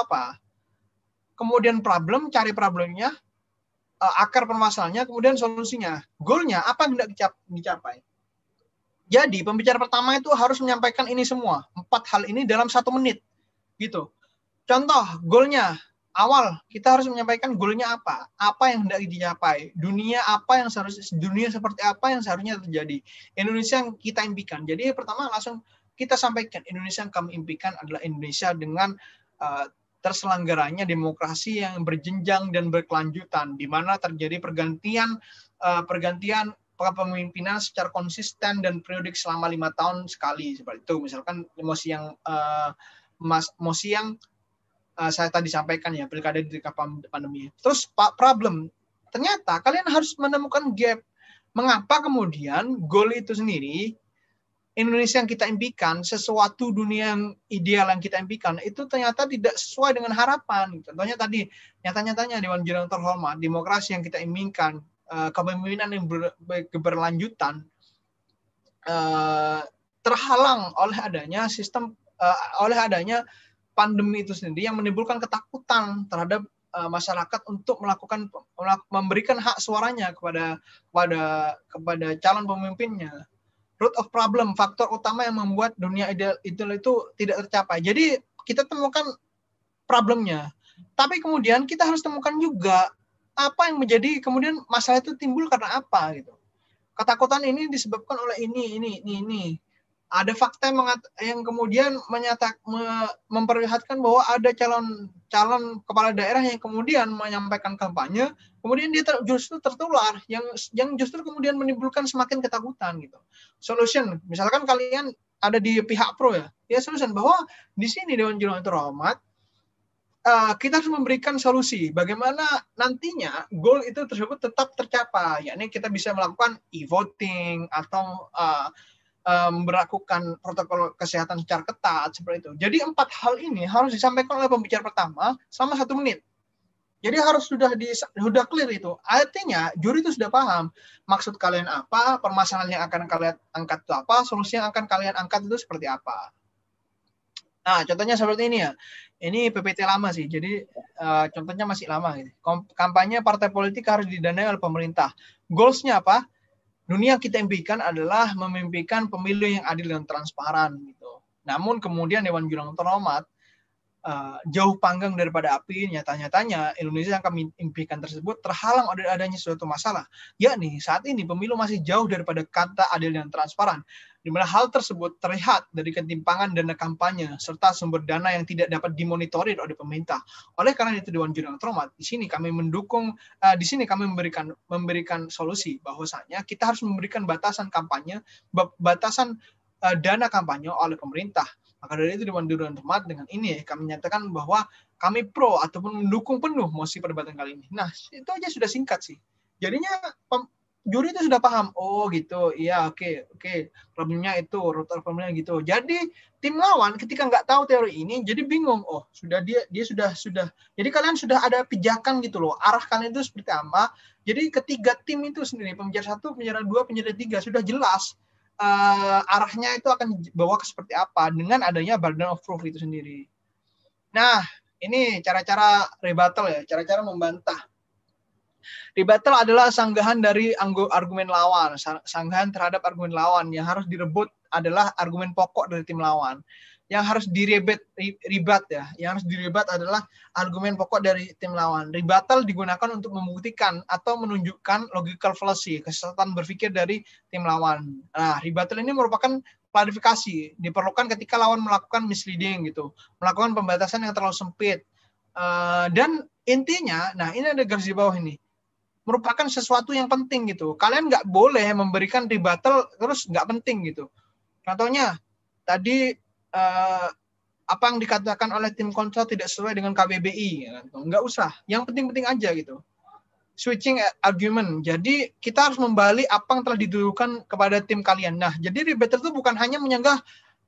apa? Kemudian problem, cari problemnya, uh, akar permasalahannya, kemudian solusinya. Goalnya apa yang hendak dicapai? Jadi pembicara pertama itu harus menyampaikan ini semua, empat hal ini dalam satu menit, gitu. Contoh, goalnya awal kita harus menyampaikan goalnya apa, apa yang hendak dicapai, dunia apa yang seharusnya dunia seperti apa yang seharusnya terjadi, Indonesia yang kita impikan. Jadi pertama langsung kita sampaikan Indonesia yang kami impikan adalah Indonesia dengan uh, terselenggaranya demokrasi yang berjenjang dan berkelanjutan, di mana terjadi pergantian uh, pergantian kepemimpinan secara konsisten dan periodik selama lima tahun sekali. Seperti itu. Misalkan emosi yang uh, mas mosi yang uh, saya tadi sampaikan ya pilkada di pandemi. Terus pak problem. Ternyata kalian harus menemukan gap. Mengapa kemudian goal itu sendiri Indonesia yang kita impikan, sesuatu dunia yang ideal yang kita impikan, itu ternyata tidak sesuai dengan harapan. Contohnya tadi, nyata-nyatanya Dewan Jenderal terhormat, demokrasi yang kita inginkan, uh, kepemimpinan yang ber, berkeberlanjutan uh, terhalang oleh adanya sistem uh, oleh adanya pandemi itu sendiri yang menimbulkan ketakutan terhadap masyarakat untuk melakukan memberikan hak suaranya kepada kepada kepada calon pemimpinnya root of problem faktor utama yang membuat dunia ideal, ideal itu tidak tercapai jadi kita temukan problemnya tapi kemudian kita harus temukan juga apa yang menjadi kemudian masalah itu timbul karena apa gitu. Ketakutan ini disebabkan oleh ini, ini, ini, ini. Ada fakta yang, mengat, yang kemudian menyatak, me, memperlihatkan bahwa ada calon calon kepala daerah yang kemudian menyampaikan kampanye, kemudian dia ter, justru tertular, yang yang justru kemudian menimbulkan semakin ketakutan gitu. Solution, misalkan kalian ada di pihak pro ya, ya solution bahwa di sini Dewan Jurnal Terhormat uh, kita harus memberikan solusi bagaimana nantinya goal itu tersebut tetap tercapai yakni kita bisa melakukan e-voting atau uh, uh, memperlakukan protokol kesehatan secara ketat seperti itu. Jadi empat hal ini harus disampaikan oleh pembicara pertama selama satu menit. Jadi harus sudah di sudah clear itu. Artinya juri itu sudah paham maksud kalian apa, permasalahan yang akan kalian angkat itu apa, solusi yang akan kalian angkat itu seperti apa. Nah, contohnya seperti ini ya. Ini PPT lama sih, jadi uh, contohnya masih lama. Gitu. Kampanye partai politik harus didanai oleh pemerintah. Goalsnya apa? Dunia kita impikan adalah memimpikan pemilu yang adil dan transparan. Gitu. Namun kemudian Dewan Jurang Terhormat uh, jauh panggang daripada api, nyata-nyatanya Indonesia yang kami impikan tersebut terhalang oleh adanya suatu masalah. Yakni saat ini pemilu masih jauh daripada kata adil dan transparan di mana hal tersebut terlihat dari ketimpangan dana kampanye serta sumber dana yang tidak dapat dimonitorir oleh pemerintah. Oleh karena itu Dewan Jurnal Terhormat, di sini kami mendukung, uh, di sini kami memberikan memberikan solusi bahwasanya kita harus memberikan batasan kampanye, batasan uh, dana kampanye oleh pemerintah. Maka dari itu Dewan Jurnal Terhormat dengan ini kami nyatakan bahwa kami pro ataupun mendukung penuh mosi perdebatan kali ini. Nah, itu aja sudah singkat sih. Jadinya juri itu sudah paham oh gitu. Iya oke okay, oke. Okay. problemnya itu rotor problemnya gitu. Jadi tim lawan ketika nggak tahu teori ini jadi bingung oh sudah dia dia sudah sudah. Jadi kalian sudah ada pijakan gitu loh arah kalian itu seperti apa. Jadi ketiga tim itu sendiri pembicara satu pembicara dua pembicara tiga sudah jelas uh, arahnya itu akan bawa ke seperti apa dengan adanya burden of proof itu sendiri. Nah ini cara-cara rebuttal ya cara-cara membantah Rebuttal adalah sanggahan dari argumen lawan, sanggahan terhadap argumen lawan yang harus direbut adalah argumen pokok dari tim lawan. Yang harus direbet ribat ya, yang harus direbat adalah argumen pokok dari tim lawan. Rebuttal digunakan untuk membuktikan atau menunjukkan logical fallacy, kesesatan berpikir dari tim lawan. Nah, rebuttal ini merupakan klarifikasi, diperlukan ketika lawan melakukan misleading gitu, melakukan pembatasan yang terlalu sempit. Uh, dan intinya, nah ini ada garis di bawah ini merupakan sesuatu yang penting gitu. Kalian nggak boleh memberikan rebuttal terus nggak penting gitu. Contohnya tadi eh, apa yang dikatakan oleh tim konsul tidak sesuai dengan KBBI, ya, kan? nggak usah. Yang penting-penting aja gitu. Switching argument. Jadi kita harus membalik apa yang telah dituduhkan kepada tim kalian. Nah, jadi rebuttal itu bukan hanya menyanggah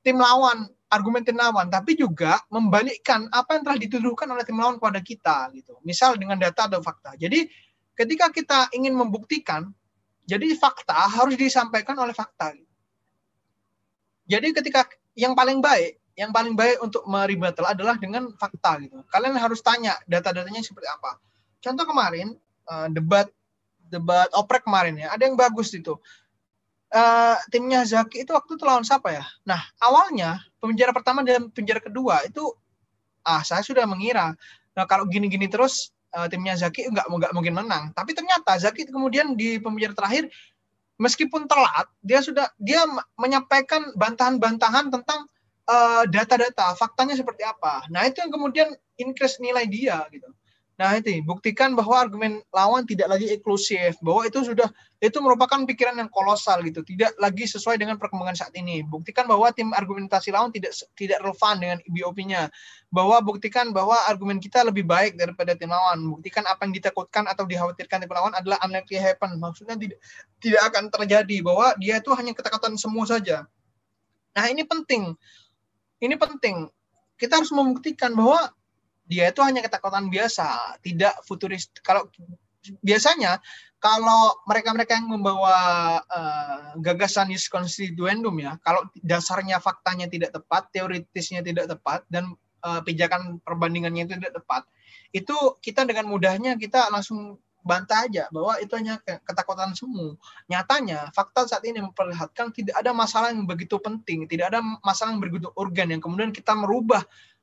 tim lawan, argumen tim lawan, tapi juga membalikkan apa yang telah dituduhkan oleh tim lawan kepada kita gitu. Misal dengan data atau fakta. Jadi ketika kita ingin membuktikan, jadi fakta harus disampaikan oleh fakta. Jadi ketika yang paling baik yang paling baik untuk meribatal adalah dengan fakta gitu. Kalian harus tanya data-datanya seperti apa. Contoh kemarin uh, debat debat oprek kemarin ya, ada yang bagus itu. Uh, timnya Zaki itu waktu itu lawan siapa ya? Nah awalnya penjara pertama dan penjara kedua itu ah saya sudah mengira. Nah kalau gini-gini terus uh, timnya Zaki nggak nggak mungkin menang. Tapi ternyata Zaki kemudian di penjara terakhir meskipun telat dia sudah dia menyampaikan bantahan-bantahan tentang Eh, data-data, uh, faktanya seperti apa. Nah, itu yang kemudian increase nilai dia gitu. Nah, itu buktikan bahwa argumen lawan tidak lagi eksklusif, bahwa itu sudah itu merupakan pikiran yang kolosal gitu, tidak lagi sesuai dengan perkembangan saat ini. Buktikan bahwa tim argumentasi lawan tidak tidak relevan dengan BOP-nya. Bahwa buktikan bahwa argumen kita lebih baik daripada tim lawan. Buktikan apa yang ditakutkan atau dikhawatirkan tim lawan adalah unlikely happen. Maksudnya tidak tidak akan terjadi bahwa dia itu hanya ketakutan semua saja. Nah, ini penting ini penting. Kita harus membuktikan bahwa dia itu hanya ketakutan biasa, tidak futuris. Kalau biasanya kalau mereka-mereka yang membawa uh, gagasan is constituendum ya, kalau dasarnya faktanya tidak tepat, teoritisnya tidak tepat, dan uh, pijakan perbandingannya itu tidak tepat, itu kita dengan mudahnya kita langsung bantah aja bahwa itu hanya ketakutan semu. Nyatanya fakta saat ini memperlihatkan tidak ada masalah yang begitu penting, tidak ada masalah yang begitu urgen yang kemudian kita merubah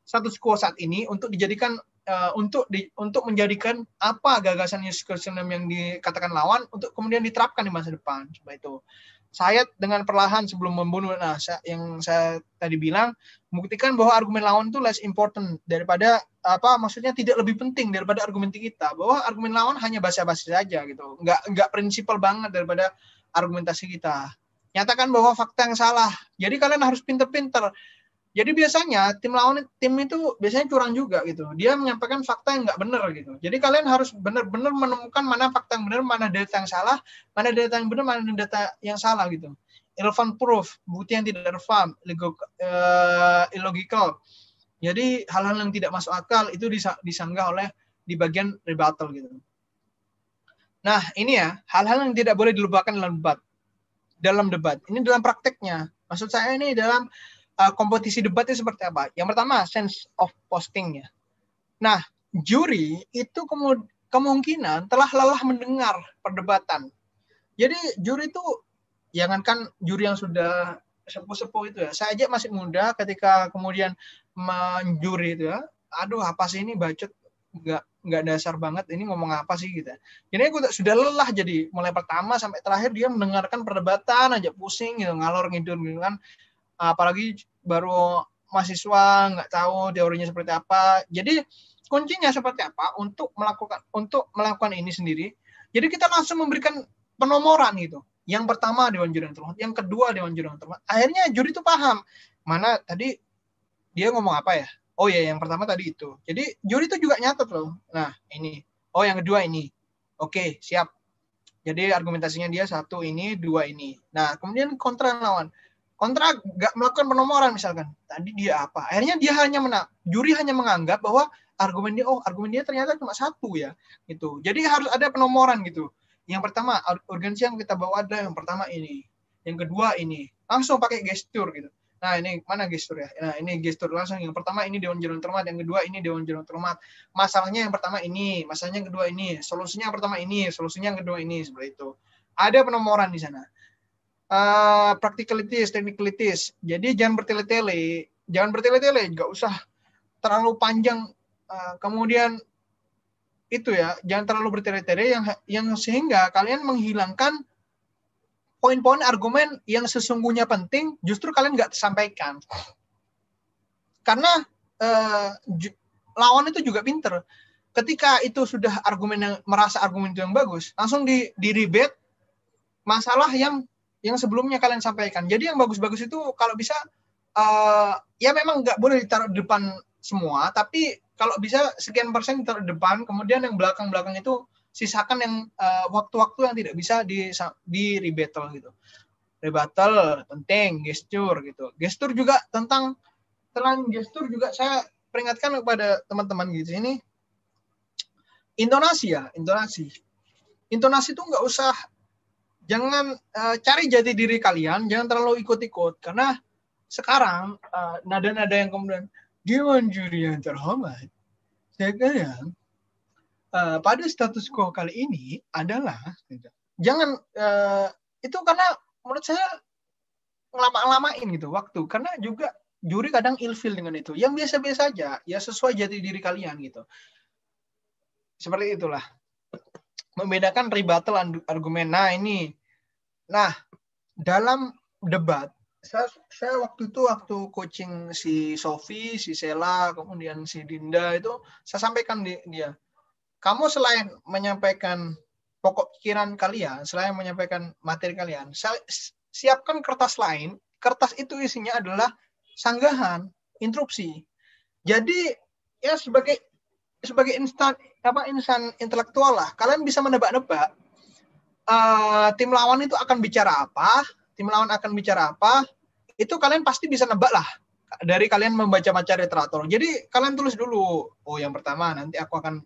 status quo saat ini untuk dijadikan uh, untuk di, untuk menjadikan apa gagasan Yuskirsenem yang dikatakan lawan untuk kemudian diterapkan di masa depan. Coba itu. Saya dengan perlahan sebelum membunuh nah saya, yang saya tadi bilang membuktikan bahwa argumen lawan itu less important daripada apa maksudnya tidak lebih penting daripada argumen kita bahwa argumen lawan hanya basa-basi saja gitu. Nggak nggak prinsipal banget daripada argumentasi kita. Nyatakan bahwa fakta yang salah. Jadi kalian harus pinter-pinter jadi biasanya tim lawan tim itu biasanya curang juga gitu. Dia menyampaikan fakta yang nggak benar gitu. Jadi kalian harus benar-benar menemukan mana fakta yang benar, mana data yang salah, mana data yang benar, mana data yang salah gitu. Irrelevant proof, bukti yang tidak relevan, uh, illogical. Jadi hal-hal yang tidak masuk akal itu disanggah oleh di bagian rebuttal gitu. Nah ini ya hal-hal yang tidak boleh dilupakan dalam debat. Dalam debat. Ini dalam prakteknya. Maksud saya ini dalam uh, kompetisi debatnya seperti apa? Yang pertama sense of postingnya. Nah, juri itu kemungkinan telah lelah mendengar perdebatan. Jadi juri itu jangankan juri yang sudah sepuh-sepuh itu ya. Saya aja masih muda ketika kemudian menjuri itu ya. Aduh, apa sih ini bacot nggak nggak dasar banget ini ngomong apa sih gitu. Jadi aku sudah lelah jadi mulai pertama sampai terakhir dia mendengarkan perdebatan aja pusing gitu ngalor ngidul gitu kan apalagi baru mahasiswa nggak tahu teorinya seperti apa. Jadi kuncinya seperti apa untuk melakukan untuk melakukan ini sendiri. Jadi kita langsung memberikan penomoran gitu. Yang pertama dewan juri yang terhormat, yang kedua dewan juri yang terhormat. Akhirnya juri itu paham mana tadi dia ngomong apa ya. Oh ya, yang pertama tadi itu. Jadi juri itu juga nyatet loh. Nah ini. Oh yang kedua ini. Oke siap. Jadi argumentasinya dia satu ini, dua ini. Nah kemudian kontra lawan kontra nggak melakukan penomoran misalkan. Tadi dia apa? Akhirnya dia hanya menang juri hanya menganggap bahwa argumen dia oh argumen dia ternyata cuma satu ya gitu. Jadi harus ada penomoran gitu. Yang pertama urgensi yang kita bawa ada yang pertama ini. Yang kedua ini. Langsung pakai gestur gitu. Nah ini mana gestur ya? Nah ini gestur langsung. Yang pertama ini dewan jurang termat yang kedua ini dewan jurang termat. Masalahnya yang pertama ini masalahnya yang kedua ini solusinya yang pertama ini solusinya yang kedua ini seperti itu. Ada penomoran di sana uh, practicalities, technicalities. Jadi jangan bertele-tele, jangan bertele-tele, nggak usah terlalu panjang. Uh, kemudian itu ya, jangan terlalu bertele-tele yang yang sehingga kalian menghilangkan poin-poin argumen yang sesungguhnya penting, justru kalian nggak sampaikan. Karena uh, lawan itu juga pinter. Ketika itu sudah argumen yang merasa argumen itu yang bagus, langsung di di masalah yang yang sebelumnya kalian sampaikan. Jadi yang bagus-bagus itu kalau bisa uh, ya memang nggak boleh ditaruh di depan semua, tapi kalau bisa sekian persen ditaruh di depan, kemudian yang belakang-belakang itu sisakan yang eh, waktu-waktu uh, yang tidak bisa di di rebuttal gitu. Rebuttal penting, gestur gitu. Gestur juga tentang tentang gestur juga saya peringatkan kepada teman-teman gitu ini intonasi ya, intonasi. Intonasi itu nggak usah jangan uh, cari jati diri kalian, jangan terlalu ikut-ikut. Karena sekarang uh, nada-nada yang kemudian Dewan Juri yang terhormat, kira uh, pada status quo kali ini adalah jangan uh, itu karena menurut saya ngelama-lamain gitu waktu. Karena juga juri kadang ilfil dengan itu. Yang biasa-biasa aja ya sesuai jati diri kalian gitu. Seperti itulah. Membedakan rebuttal argumen nah ini nah dalam debat saya, saya waktu itu waktu coaching si Sofi, si Sela, kemudian si Dinda itu saya sampaikan di, dia, kamu selain menyampaikan pokok pikiran kalian, selain menyampaikan materi kalian, siapkan kertas lain. Kertas itu isinya adalah sanggahan, interupsi. Jadi ya sebagai sebagai instan apa insan intelektual lah, kalian bisa menebak-nebak uh, tim lawan itu akan bicara apa, tim lawan akan bicara apa, itu kalian pasti bisa nebak lah dari kalian membaca materi literatur. Jadi kalian tulis dulu, oh yang pertama nanti aku akan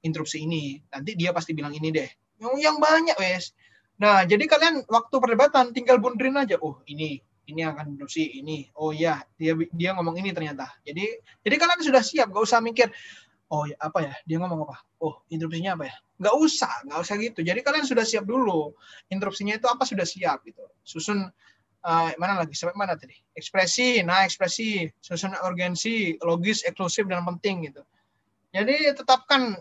interupsi ini, nanti dia pasti bilang ini deh. Yang, yang banyak wes. Nah, jadi kalian waktu perdebatan tinggal bunderin aja, oh ini ini akan interupsi ini. Oh iya, dia dia ngomong ini ternyata. Jadi jadi kalian sudah siap, gak usah mikir oh ya apa ya? Dia ngomong apa? Oh interupsinya apa ya? Nggak usah nggak usah gitu. Jadi kalian sudah siap dulu. Interupsinya itu apa sudah siap gitu. Susun uh, mana lagi? Sampai mana tadi? Ekspresi nah ekspresi. Susun urgensi logis eksklusif dan penting gitu. Jadi tetapkan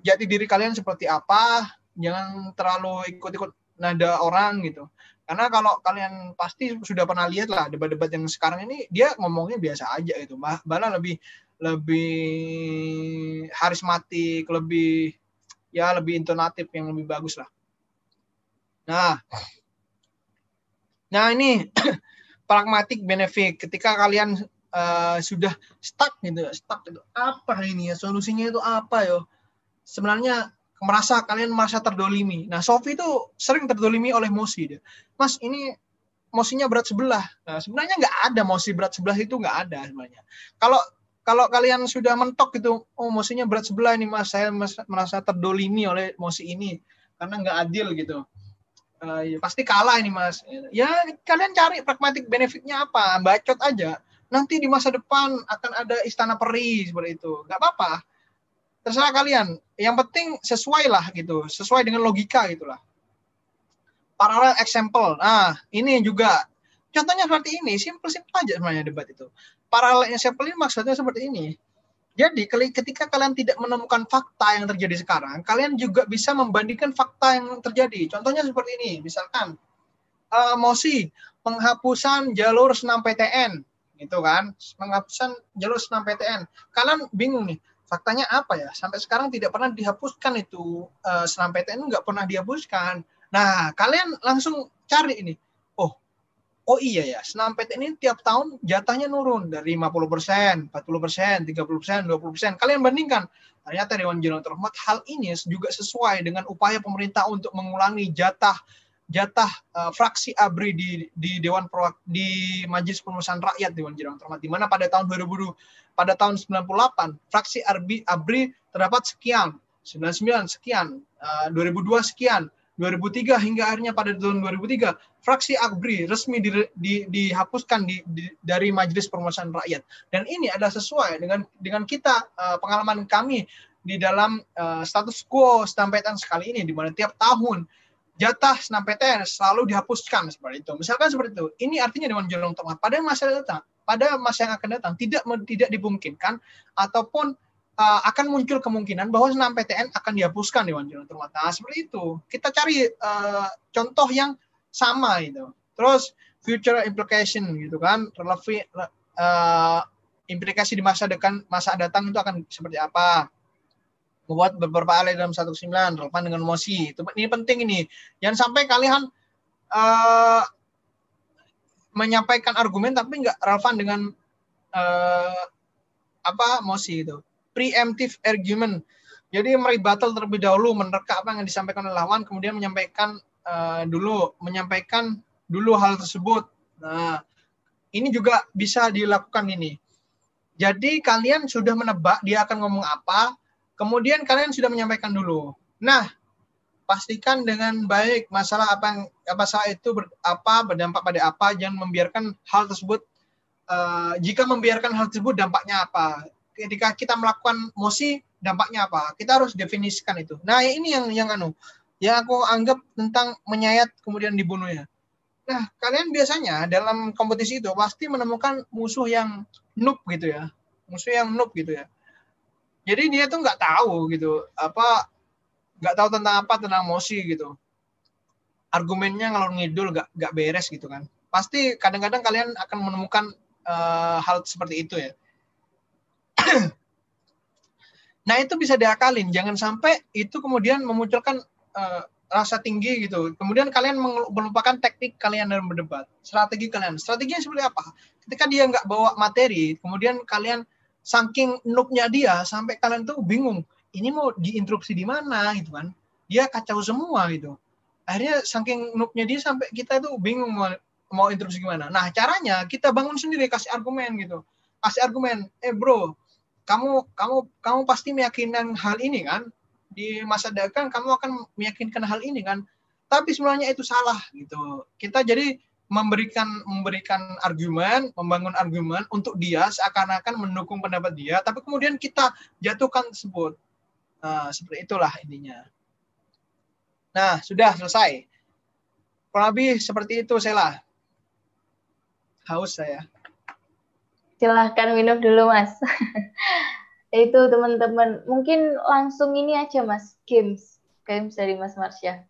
jati diri kalian seperti apa. Jangan terlalu ikut-ikut nada orang gitu. Karena kalau kalian pasti sudah pernah lihat lah debat-debat yang sekarang ini dia ngomongnya biasa aja gitu. Malah lebih lebih harismatik lebih ya lebih intonatif yang lebih bagus lah nah Nah ini pragmatik benefit ketika kalian uh, sudah stuck gitu, stuck itu apa ini ya solusinya itu apa yo? Sebenarnya merasa kalian merasa terdolimi. Nah Sofi itu sering terdolimi oleh Mosi dia. Mas ini mosinya berat sebelah. Nah, sebenarnya nggak ada mosi berat sebelah itu nggak ada sebenarnya. Kalau kalau kalian sudah mentok gitu, oh mosinya berat sebelah ini mas, saya merasa terdolimi oleh mosi ini karena nggak adil gitu. Uh, ya pasti kalah ini mas. Ya kalian cari pragmatic benefitnya apa? Bacot aja. Nanti di masa depan akan ada istana peri seperti itu. Nggak apa-apa. Terserah kalian. Yang penting sesuai lah gitu. Sesuai dengan logika gitulah parallel example. Nah ini juga. Contohnya seperti ini. Simple simple aja sebenarnya debat itu parallel example ini maksudnya seperti ini jadi ketika kalian tidak menemukan fakta yang terjadi sekarang, kalian juga bisa membandingkan fakta yang terjadi. Contohnya seperti ini, misalkan uh, mosi penghapusan jalur senam PTN, gitu kan? Penghapusan jalur senam PTN. Kalian bingung nih, faktanya apa ya? Sampai sekarang tidak pernah dihapuskan itu uh, senam PTN nggak pernah dihapuskan. Nah, kalian langsung cari ini oh iya ya, senam PT ini tiap tahun jatahnya nurun dari 50%, 40%, 30%, 20%. Kalian bandingkan. Ternyata Dewan Jenderal Terhormat hal ini juga sesuai dengan upaya pemerintah untuk mengulangi jatah jatah uh, fraksi ABRI di di Dewan Pro, di Majelis Permusyawaratan Rakyat Dewan Jenderal Terhormat di mana pada tahun 2000 pada tahun 98 fraksi ABRI, ABRI terdapat sekian 99 sekian uh, 2002 sekian 2003 hingga akhirnya pada tahun 2003 fraksi ABRI resmi di, di, dihapuskan di, di, dari Majelis Permusyawaratan Rakyat dan ini adalah sesuai dengan dengan kita uh, pengalaman kami di dalam uh, status quo stampetan sekali ini di mana tiap tahun jatah senam PTN selalu dihapuskan seperti itu. Misalkan seperti itu. Ini artinya dengan Jenderal Tengah pada masa datang, pada masa yang akan datang tidak tidak dimungkinkan ataupun uh, akan muncul kemungkinan bahwa senam PTN akan dihapuskan Dewan Jalan Terhormat. Nah, seperti itu. Kita cari uh, contoh yang sama itu. Terus future implication gitu kan, relevan uh, implikasi di masa depan masa datang itu akan seperti apa? Membuat beberapa hal dalam satu sembilan relevan dengan emosi. Itu ini penting ini. Jangan sampai kalian uh, menyampaikan argumen tapi nggak relevan dengan uh, apa emosi itu preemptive argument. Jadi battle terlebih dahulu menerka apa yang disampaikan oleh lawan, kemudian menyampaikan uh, dulu, menyampaikan dulu hal tersebut. Nah, ini juga bisa dilakukan ini. Jadi kalian sudah menebak dia akan ngomong apa, kemudian kalian sudah menyampaikan dulu. Nah, pastikan dengan baik masalah apa yang apa salah itu ber, apa berdampak pada apa, jangan membiarkan hal tersebut uh, jika membiarkan hal tersebut dampaknya apa? Ketika kita melakukan mosi dampaknya apa? Kita harus definisikan itu. Nah, ini yang yang anu yang aku anggap tentang menyayat kemudian dibunuhnya. Nah, kalian biasanya dalam kompetisi itu pasti menemukan musuh yang noob gitu ya. Musuh yang noob gitu ya. Jadi dia tuh nggak tahu gitu apa nggak tahu tentang apa tentang emosi gitu. Argumennya ngalor ngidul nggak nggak beres gitu kan. Pasti kadang-kadang kalian akan menemukan uh, hal seperti itu ya. Nah itu bisa diakalin. Jangan sampai itu kemudian memunculkan uh, rasa tinggi gitu. Kemudian kalian melupakan teknik kalian dalam berdebat, strategi kalian. Strateginya seperti apa? Ketika dia nggak bawa materi, kemudian kalian saking noobnya dia sampai kalian tuh bingung. Ini mau diinterupsi di mana gitu kan? Dia kacau semua gitu. Akhirnya saking noobnya dia sampai kita tuh bingung mau, mau interupsi gimana. Nah caranya kita bangun sendiri kasih argumen gitu. Kasih argumen, eh bro, kamu kamu kamu pasti meyakinkan hal ini kan? di masa dagang kamu akan meyakinkan hal ini kan? Tapi sebenarnya itu salah gitu. Kita jadi memberikan memberikan argumen membangun argumen untuk dia seakan-akan mendukung pendapat dia tapi kemudian kita jatuhkan tersebut. Nah, seperti itulah intinya. Nah sudah selesai. Kurang lebih seperti itu saya haus saya silahkan minum dulu mas. Itu teman-teman mungkin langsung ini aja mas games. Games dari mas Marsha.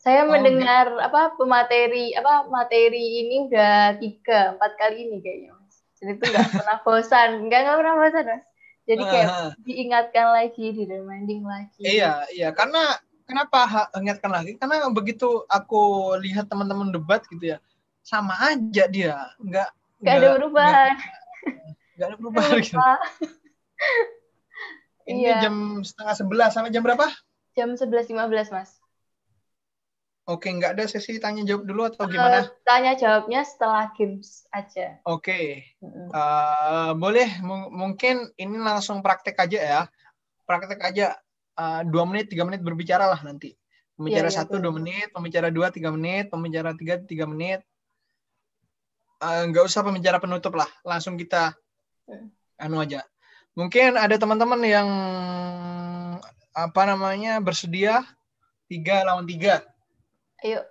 Saya oh, mendengar okay. apa pemateri apa materi ini udah tiga empat kali ini kayaknya mas. Jadi itu nggak pernah bosan. Nggak nggak pernah bosan mas. Jadi kayak uh, diingatkan lagi di reminding lagi. Iya iya. Karena kenapa ingatkan lagi? Karena begitu aku lihat teman-teman debat gitu ya sama aja dia. Nggak nggak ada perubahan nggak ada perubahan gitu. Ini iya. jam setengah sebelas sampai jam berapa? Jam sebelas lima belas, Mas. Oke, nggak ada sesi tanya jawab dulu atau eh, gimana? Uh, tanya jawabnya setelah games aja. Oke, uh, boleh. M mungkin ini langsung praktek aja ya. Praktek aja uh, dua menit, tiga menit berbicara lah nanti. Pembicara iya, iya, satu dua menit, pembicara dua tiga menit, pembicara tiga tiga menit. Nggak uh, usah pembicara penutup lah, langsung kita anu aja. Mungkin ada teman-teman yang apa namanya bersedia tiga lawan tiga. Ayo,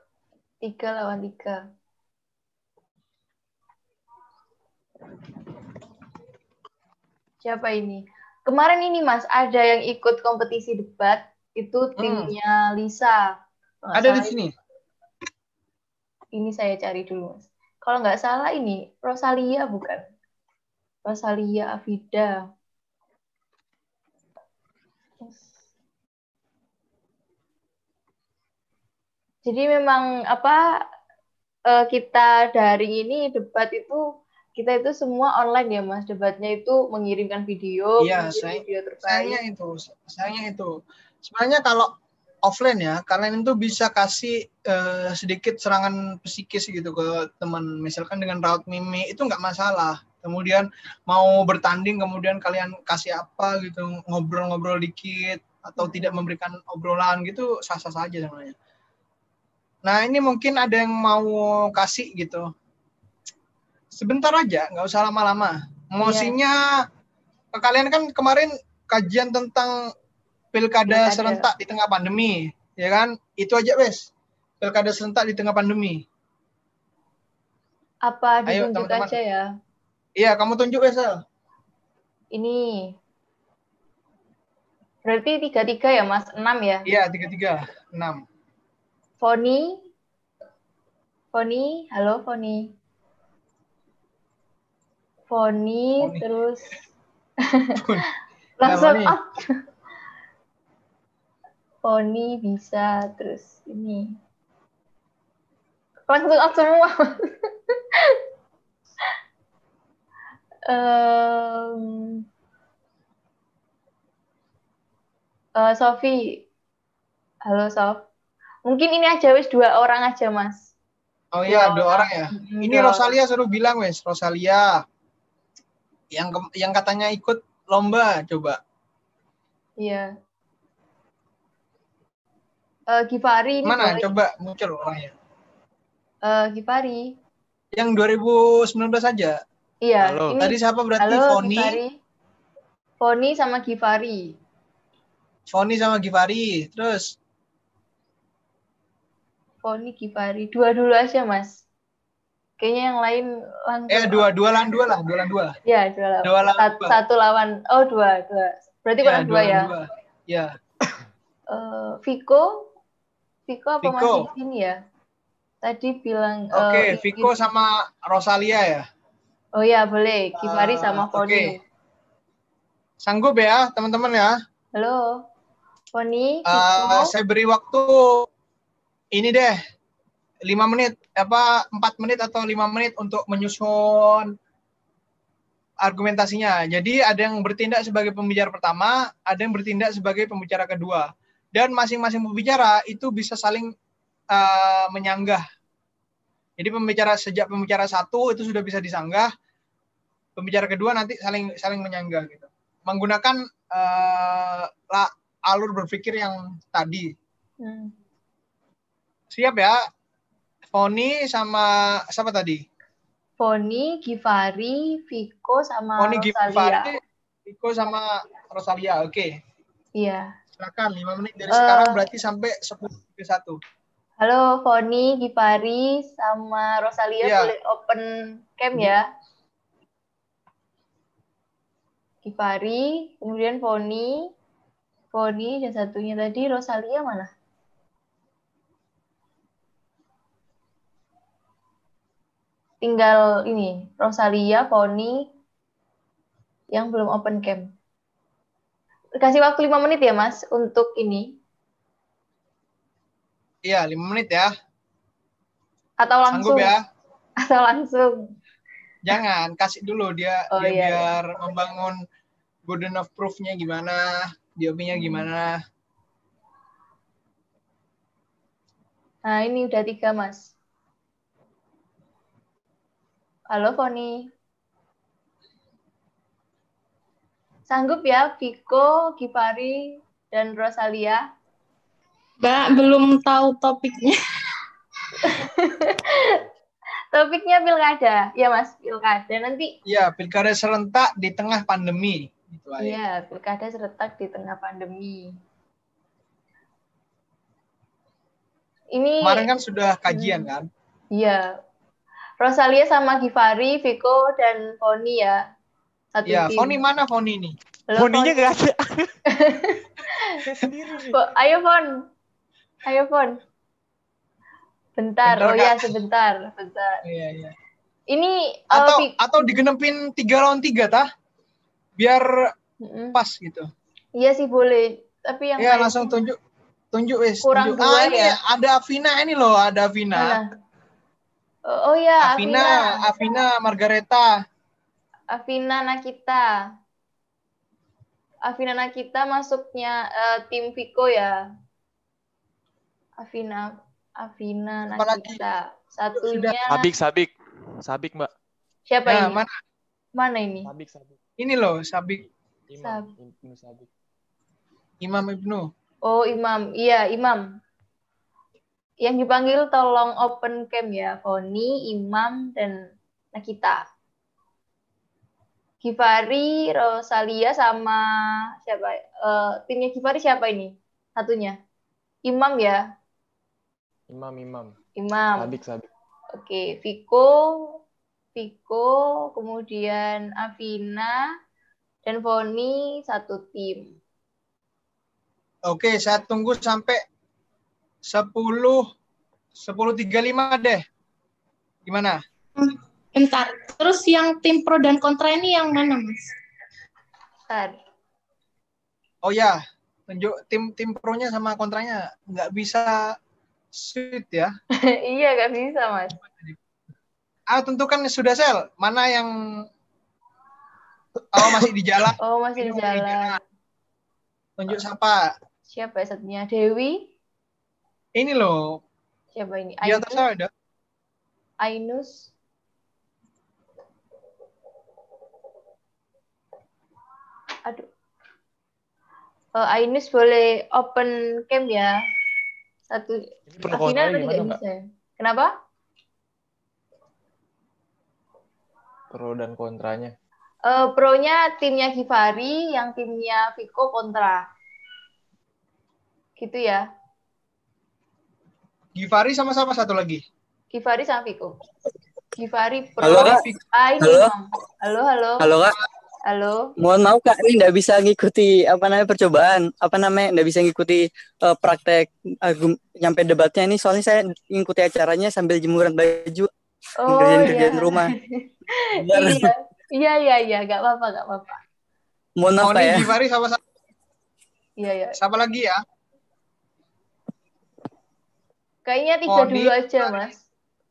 tiga lawan tiga. Siapa ini? Kemarin ini Mas, ada yang ikut kompetisi debat, itu hmm. timnya hmm. Lisa. ada di sini. Ini saya cari dulu Mas. Kalau nggak salah ini Rosalia bukan? Rosalia Afida. Jadi memang apa uh, kita daring ini debat itu kita itu semua online ya mas debatnya itu mengirimkan video iya saya video sayangnya itu sayangnya itu sebenarnya kalau offline ya kalian itu bisa kasih uh, sedikit serangan psikis gitu ke teman misalkan dengan raut mimi itu nggak masalah kemudian mau bertanding kemudian kalian kasih apa gitu ngobrol-ngobrol dikit atau tidak memberikan obrolan gitu sah-sah saja sebenarnya Nah ini mungkin ada yang mau kasih gitu. Sebentar aja, nggak usah lama-lama. Emosinya, yeah. kalian kan kemarin kajian tentang pilkada, pilkada serentak di tengah pandemi, ya kan? Itu aja wes. Pilkada serentak di tengah pandemi. Apa ditunjuk Ayo, teman -teman. aja ya? Iya, kamu tunjuk wes. Ini. Berarti tiga-tiga ya, Mas? Enam ya? Iya, tiga-tiga. Enam. Foni. Foni, halo Foni. Foni, Foni. terus langsung up. Foni bisa terus ini langsung up semua. um, uh, Sofi, halo Sof. Mungkin ini aja wes dua orang aja mas. Oh iya dua, orang ya. Ini dua Rosalia suruh bilang wes Rosalia. Yang yang katanya ikut lomba coba. Iya. Uh, Gifari ini mana coba muncul orangnya. Uh, Gifari. Yang 2019 saja. Iya, Halo. ini Tadi siapa berarti halo Foni, Gifari. Foni sama Gifari. Foni sama Givari. Terus Foni Gifari. Dua dulu aja, Mas. Kayaknya yang lain langsung. eh dua dua lawan dua lah, dua lawan dua. Ya, dua lawan. Dua lawan Sat- dua. Satu lawan. Oh, dua, dua. Berarti kurang dua, lawan ya. dua. Ya, Eh, Viko, Viko apa Viko. masih di sini ya? Tadi bilang. eh, oke. ingin- Viko sama Rosalia ya. Oh ya, boleh. Gifari Ah, sama Foni. oke. Sanggup ya, teman-teman ya. Halo, Foni, Eh, Viko. saya beri waktu ini deh, lima menit, apa empat menit atau lima menit untuk menyusun argumentasinya. Jadi ada yang bertindak sebagai pembicara pertama, ada yang bertindak sebagai pembicara kedua, dan masing-masing pembicara itu bisa saling eh, menyanggah. Jadi pembicara sejak pembicara satu itu sudah bisa disanggah, pembicara kedua nanti saling saling menyanggah gitu, menggunakan eh, la- alur berpikir yang tadi. Hmm. Siap ya? Foni sama siapa tadi? Foni, Gifari, Viko sama Foni Rosalia. Givari, Iko sama Rosalia. Oke. Iya. Silakan 5 menit dari Eh. sekarang berarti sampai 10.31. Halo, Foni, Gifari, sama Rosalia Iya. boleh open cam ya. Gifari, kemudian Foni, Foni, dan satunya tadi Rosalia mana? Tinggal ini, Rosalia, Foni, yang belum open cam. Kasih waktu 5 menit ya, Mas, untuk ini. Iya, 5 menit ya. Atau langsung? Sanggup ya? Atau langsung? Jangan, kasih dulu dia Oh, dia iya, biar membangun good enough proof-nya gimana, DOP-nya Hmm. gimana. Nah, ini udah tiga, Mas. Halo, Foni. Sanggup ya, Viko, Gifari, dan Rosalia? Mbak, belum tahu topiknya. Topiknya pilkada. Ya, Mas, pilkada. Nanti, Iya, pilkada serentak di tengah pandemi. Gitu iya, pilkada seretak di tengah pandemi. Ini, Kemarin kan sudah kajian Hmm. kan? iya. Rosalia sama Gifari, Viko, dan Foni ya. Satu Iya, tim. Foni mana Foni nih? Halo, Foninya Foni. nggak ada. Ayo, Fon. Ayo, Fon. Bentar. Bentar, oh ya, Kak. sebentar. Bentar. Iya, iya. Ini eh, Atau Vi- atau digenepin 3 lawan 3 tah? Biar pas gitu. Iya sih boleh. Tapi yang Ya paling- langsung tunjuk tunjuk wis. Kurang tunjuk. dua ah, ini ya? ada Avina ini loh, ada Avina. Mana? Oh, oh ya, Avina, Avina. Avina Margareta. Avina Nakita. Avina Nakita masuknya eh, tim Viko ya. Avina Avina Apa lagi? Nakita. Satunya Sabik, sabik. Sabik, Mbak. siapa Nah, ini? mana? Mana ini? Sabik, sabik. Ini loh, Sabik Imam. Ibnu Sabik. Imam Ibnu. Oh, Imam. Iya, Imam. Yang dipanggil tolong open cam ya. Foni, Imam, dan Nakita. Givari, Rosalia, sama siapa? Eh, timnya Givari siapa ini? Satunya. Imam ya? Imam, Imam. Imam. Sabik, sabik. Oke, Viko, Viko, kemudian Avina, dan Foni satu tim. Oke, saya tunggu sampai 10 10.35 deh. Gimana? Bentar. Terus yang tim pro dan kontra ini yang mana, Mas? Bentar. Oh ya, tunjuk tim tim pro-nya sama kontranya nggak bisa suit ya. iya, gak bisa, Mas. Ah, tentukan sudah sel. Mana yang oh masih di jalan? Oh, masih di masih di jalan. Tunjuk siapa? Siapa ya satunya? Dewi? Ini loh, Siapa ini? di atas Ainus? saya ada. Ainus? Aduh. Eh, Ainus boleh open cam ya? Satu. Afina tadi nggak bisa. ya? Kenapa? Pro dan kontranya. Eh, pro-nya timnya Givari, yang timnya Viko kontra. Gitu ya. Givari sama siapa satu lagi? Givari sama Viko. Givari pro. Halo, Kak. Ah, ini, Halo. Mam. Halo, halo. Halo kak, Halo. mohon maaf kak, ini nggak bisa ngikuti apa namanya percobaan, apa namanya nggak bisa ngikuti eh, praktek argum, nyampe debatnya ini soalnya saya ngikuti acaranya sambil jemuran baju, Oh, kerjaan iya. rumah. Iya. Iya, iya, iya, nggak apa-apa, nggak apa-apa. mohon maaf ya. Givari sama Iya, iya. siapa lagi ya? Kayaknya tiga Foni, dulu aja, Mas.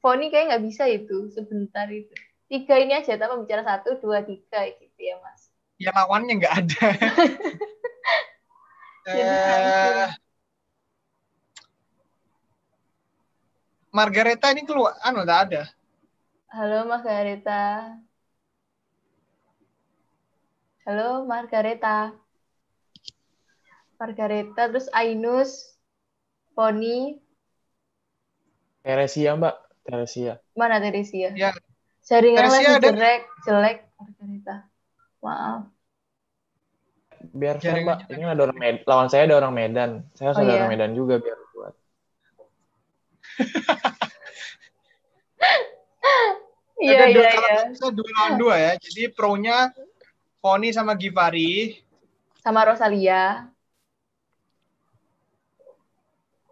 Foni kayak nggak bisa itu, sebentar itu. Tiga ini aja, tapi bicara satu, dua, tiga gitu ya, Mas. Yang lawannya nggak ada. Eh, hancur. Margareta ini keluar, anu nggak ada. Halo, Margareta. Halo, Margareta. Margareta, terus Ainus, Foni, Teresia, Mbak. Teresia. mana Teresia? Ya. Jaringan Teresia lagi ada. jelek, jelek, Margareta. Maaf. Biar Jaringannya Mbak. Ini ada orang Medan. Lawan saya ada orang Medan. Saya harus Oh, ada iya. orang Medan juga biar kuat. Iya, iya, iya. dua lawan dua ya. Jadi pro-nya Foni sama Givari. Sama Rosalia.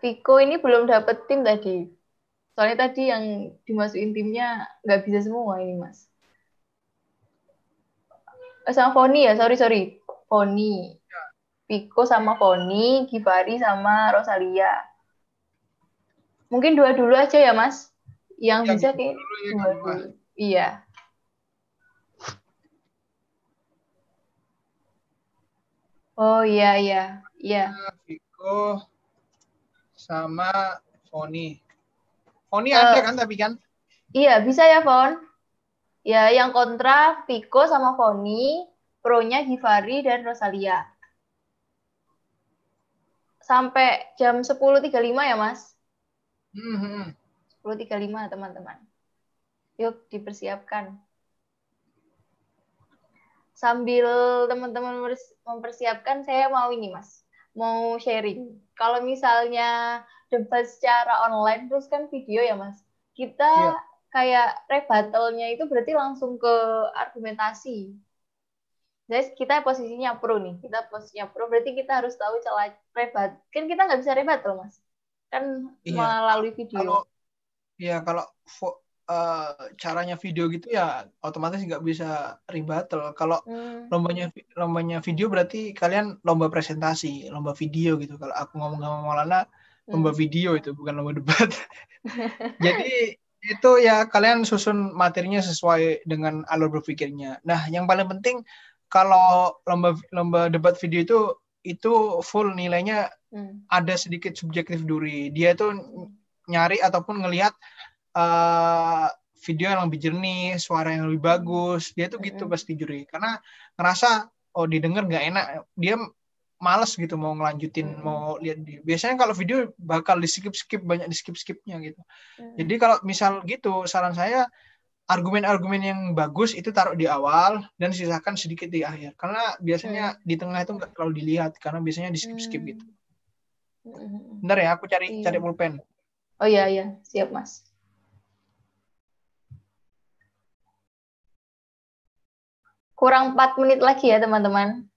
Viko ini belum dapet tim tadi. Soalnya tadi yang dimasukin timnya nggak bisa semua ini, Mas. Eh, sama Foni ya, sorry, sorry. Foni. Viko sama Foni, Givari sama Rosalia. Mungkin dua dulu aja ya, Mas. Yang Ya, bisa kayak dulu ya, dua Mas. dulu. Iya. Oh iya iya iya. Viko sama Foni. Foni Eh, ada kan tapi kan? Iya bisa ya Fon. Ya yang kontra Viko sama Foni, pro-nya Givari dan Rosalia. Sampai jam 10.35 ya Mas. Hmm, hmm, hmm. 10.35 teman-teman. Yuk dipersiapkan. Sambil teman-teman mempersiapkan, saya mau ini Mas. Mau sharing. Kalau misalnya debat secara online, terus kan video ya Mas. Kita Iya. Kayak rebuttal-nya itu berarti langsung ke argumentasi. Jadi kita posisinya pro nih, kita posisinya pro, berarti kita harus tahu celah rebat. Kan kita nggak bisa rebuttal Mas. Kan Iya. melalui video. Kalau ya kalau eh, caranya video gitu ya otomatis nggak bisa rebuttal. Kalau Hmm. lombanya lombanya video berarti kalian lomba presentasi, lomba video gitu. Kalau aku ngomong sama Maulana lomba Hmm. video itu bukan lomba debat. Jadi itu ya kalian susun materinya sesuai dengan alur berpikirnya. Nah, yang paling penting kalau lomba lomba debat video itu itu full nilainya Hmm. ada sedikit subjektif duri. Dia itu nyari ataupun ngelihat eh, video yang lebih jernih, suara yang lebih bagus. Dia tuh gitu Mm-mm. pasti juri. Karena ngerasa oh didengar nggak enak, dia males gitu mau ngelanjutin, Mm-mm. mau lihat dia. Biasanya kalau video bakal di skip skip banyak di skip skipnya gitu. Hmm. Jadi kalau misal gitu, saran saya argumen-argumen yang bagus itu taruh di awal dan sisakan sedikit di akhir. Karena biasanya di tengah itu nggak terlalu dilihat karena biasanya di skip skip gitu. Hmm. Bentar ya, aku cari Iya. cari pulpen. Oh iya iya, siap Mas. Kurang 4 menit lagi ya teman-teman.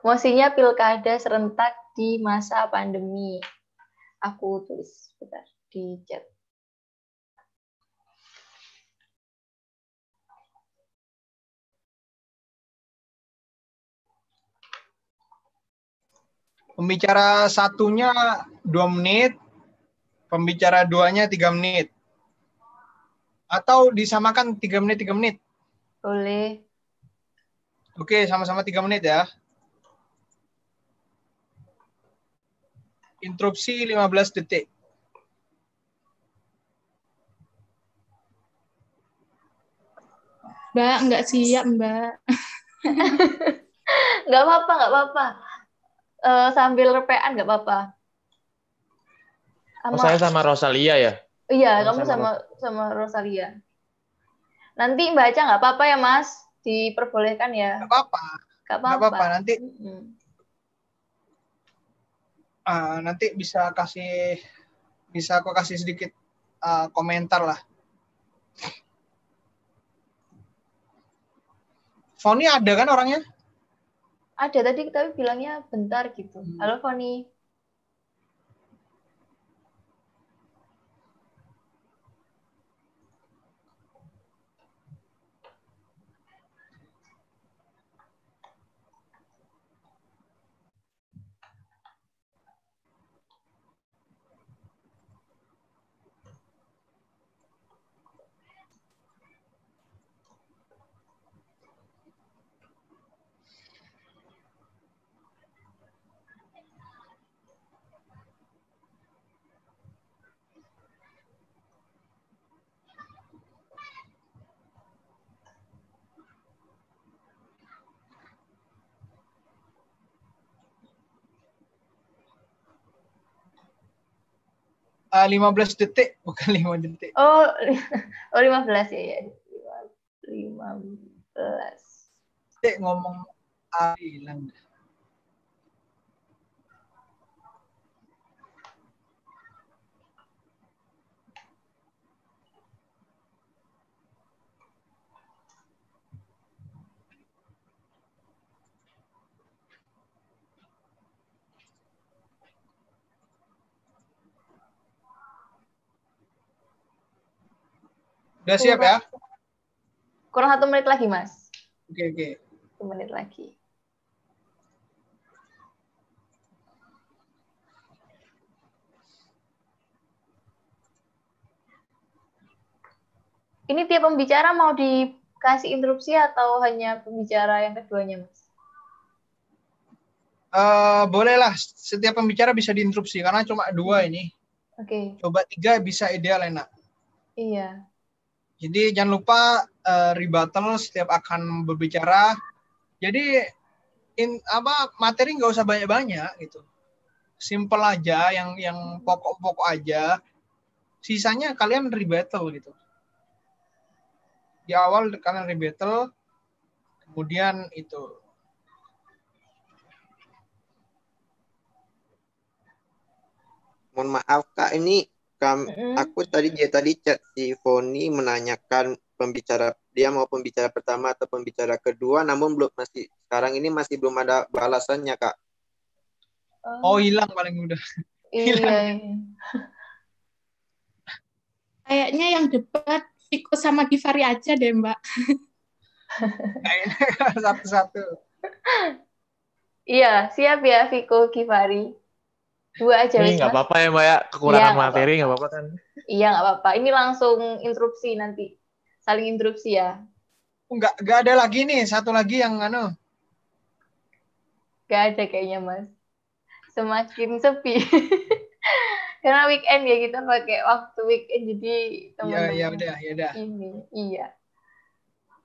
Mosinya pilkada serentak di masa pandemi. Aku tulis bentar di chat. Pembicara satunya dua menit, pembicara duanya tiga menit. Atau disamakan tiga menit tiga menit. Boleh. Oke, sama-sama tiga menit ya. Interupsi 15 detik. Mbak, nggak siap, Mbak. Nggak apa-apa, nggak apa-apa. Eh, sambil repean nggak apa-apa. Oh, Sama, saya sama Rosalia ya? iya, sama kamu sama sama sama Rosalia. Nanti baca nggak apa-apa ya Mas, diperbolehkan ya. Nggak apa-apa, nggak apa-apa. Nanti Mm-mm. ah, nanti bisa kasih bisa aku kasih sedikit ah, komentar lah. Foni ada kan orangnya? Ada tadi tapi bilangnya bentar gitu. Hmm. Halo Foni. Ah, 15 detik, bukan 5 detik. Oh, oh 15 ya ya. 15. Detik ngomong ah, hilang. Udah siap ya? Kurang satu menit lagi Mas. Oke, oke. Satu menit lagi. Ini tiap pembicara mau dikasih interupsi atau hanya pembicara yang keduanya, Mas? Eh, bolehlah setiap pembicara bisa diinterupsi karena cuma dua ini. Oke, Coba tiga bisa ideal enak. iya. Jadi jangan lupa eh, rebuttal setiap akan berbicara. Jadi in, apa materi nggak usah banyak-banyak gitu. Simple aja, yang yang pokok-pokok aja. Sisanya kalian rebuttal gitu. Di awal kalian rebuttal, kemudian itu Mohon maaf Kak, ini kam, Mm-mm. aku tadi dia tadi chat si Foni menanyakan pembicara dia mau pembicara pertama atau pembicara kedua, namun belum masih sekarang ini masih belum ada balasannya Kak. oh hilang paling mudah. iya. Kayaknya yang debat Viko sama Givari aja deh, Mbak. Satu-satu. Iya, siap ya Viko Givari. Dua aja Ini nggak apa-apa ya Mbak ya, kekurangan nggak materi nggak apa-apa kan? Iya, nggak apa-apa. Ini langsung interupsi nanti. Saling interupsi ya. Enggak enggak ada lagi nih, satu lagi yang anu. Gak ada kayaknya, Mas. Semakin sepi. Karena weekend ya, kita pakai waktu weekend, jadi Iya, teman-teman ya udah, ya udah. ini. Iya.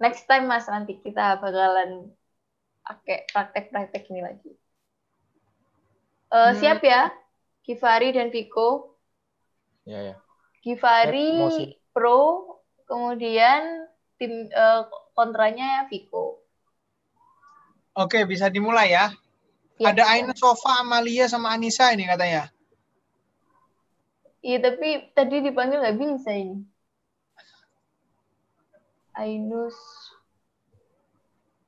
Next time, Mas, nanti kita bakalan pakai praktek-praktek ini lagi. Eh, Hmm. Siap ya? Givari dan Viko. Iya ya. Givari sih- Pro, kemudian tim eh, kontranya Viko. Oke, bisa dimulai ya. Iya, Ada siap. Aina Sofa, Amalia sama Anissa ini katanya. Iya, tapi tadi dipanggil nggak bisa ini. Ainus.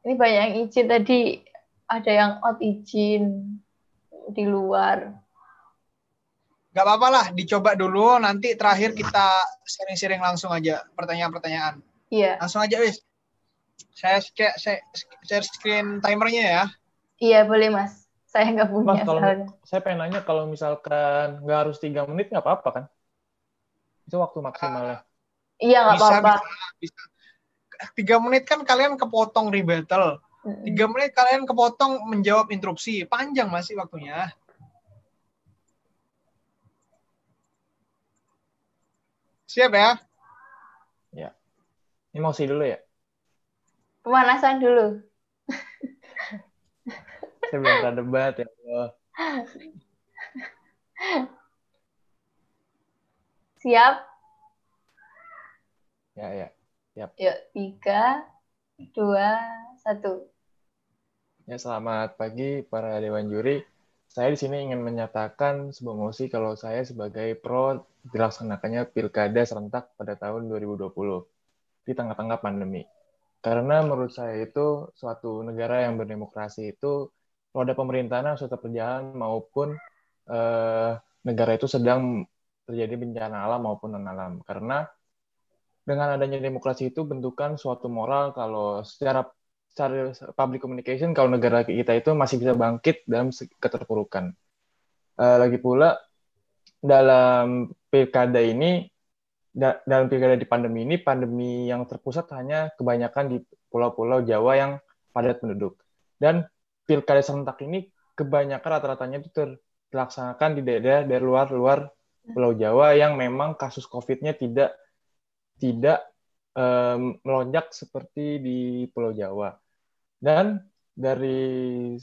Ini banyak yang izin tadi. Ada yang out izin di luar. Gak apa-apa lah, dicoba dulu. Nanti terakhir kita sharing-sharing langsung aja pertanyaan-pertanyaan. Iya, Langsung aja, wis. Saya share, saya share screen timernya ya. iya boleh mas. Saya nggak punya Mas kalau soalnya. saya pengen nanya kalau misalkan nggak harus tiga menit nggak apa-apa kan? Itu waktu maksimalnya. Iya nggak apa-apa. bisa. Tiga menit kan kalian kepotong rebuttal. Mm-mm. Tiga menit kalian kepotong menjawab interupsi. Panjang masih waktunya. Siap ya? Emosi dulu ya. Pemanasan dulu. Saya belum pernah debat ya. Allah. Siap? Ya ya. Yuk, tiga, dua, satu. Ya, selamat pagi para dewan juri. Saya di sini ingin menyatakan sebuah mosi kalau saya sebagai pro dilaksanakannya pilkada serentak pada tahun 2020 di tengah-tengah pandemi. Karena menurut saya itu suatu negara yang berdemokrasi itu roda pemerintahan harus tetap berjalan maupun eh, negara itu sedang terjadi bencana alam maupun non alam. Karena dengan adanya demokrasi itu bentukan suatu moral kalau secara secara public communication kalau negara kita itu masih bisa bangkit dalam keterpurukan. Uh, lagi pula dalam pilkada ini da dalam pilkada di pandemi ini pandemi yang terpusat hanya kebanyakan di pulau-pulau Jawa yang padat penduduk dan pilkada serentak ini kebanyakan rata-ratanya itu terlaksanakan di daerah dari luar-luar Pulau Jawa yang memang kasus COVID-nya tidak tidak um, melonjak seperti di Pulau Jawa. Dan dari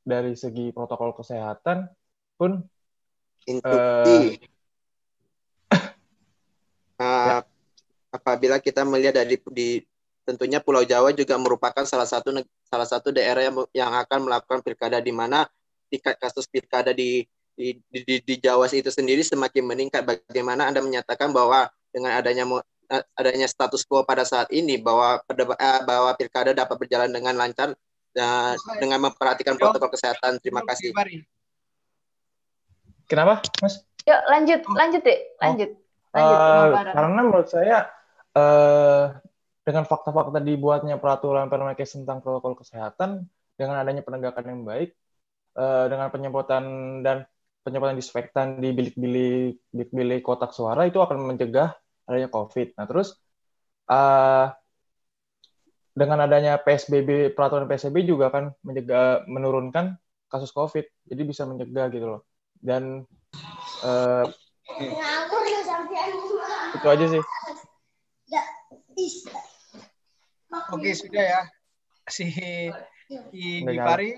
dari segi protokol kesehatan pun uh, uh, apabila kita melihat dari di tentunya Pulau Jawa juga merupakan salah satu salah satu daerah yang yang akan melakukan pilkada di mana tingkat kasus pilkada di di, di, di Jawa itu sendiri semakin meningkat. Bagaimana Anda menyatakan bahwa dengan adanya adanya status quo pada saat ini bahwa eh, bahwa pilkada dapat berjalan dengan lancar dan dengan memperhatikan protokol kesehatan. Terima kasih. Kenapa, Mas? Yuk lanjut, lanjut deh, lanjut. lanjut uh, karena menurut saya uh, dengan fakta-fakta dibuatnya peraturan Permenkes tentang protokol kesehatan dengan adanya penegakan yang baik uh, dengan penyemprotan dan penyemprotan disinfektan di bilik-bilik bilik-bilik kotak suara itu akan mencegah adanya COVID. Nah, terus uh, dengan adanya PSBB peraturan PSBB juga akan mencegah menurunkan kasus COVID. Jadi bisa mencegah gitu loh. Dan uh, itu aja sih. Oke, sudah ya. Si Gipari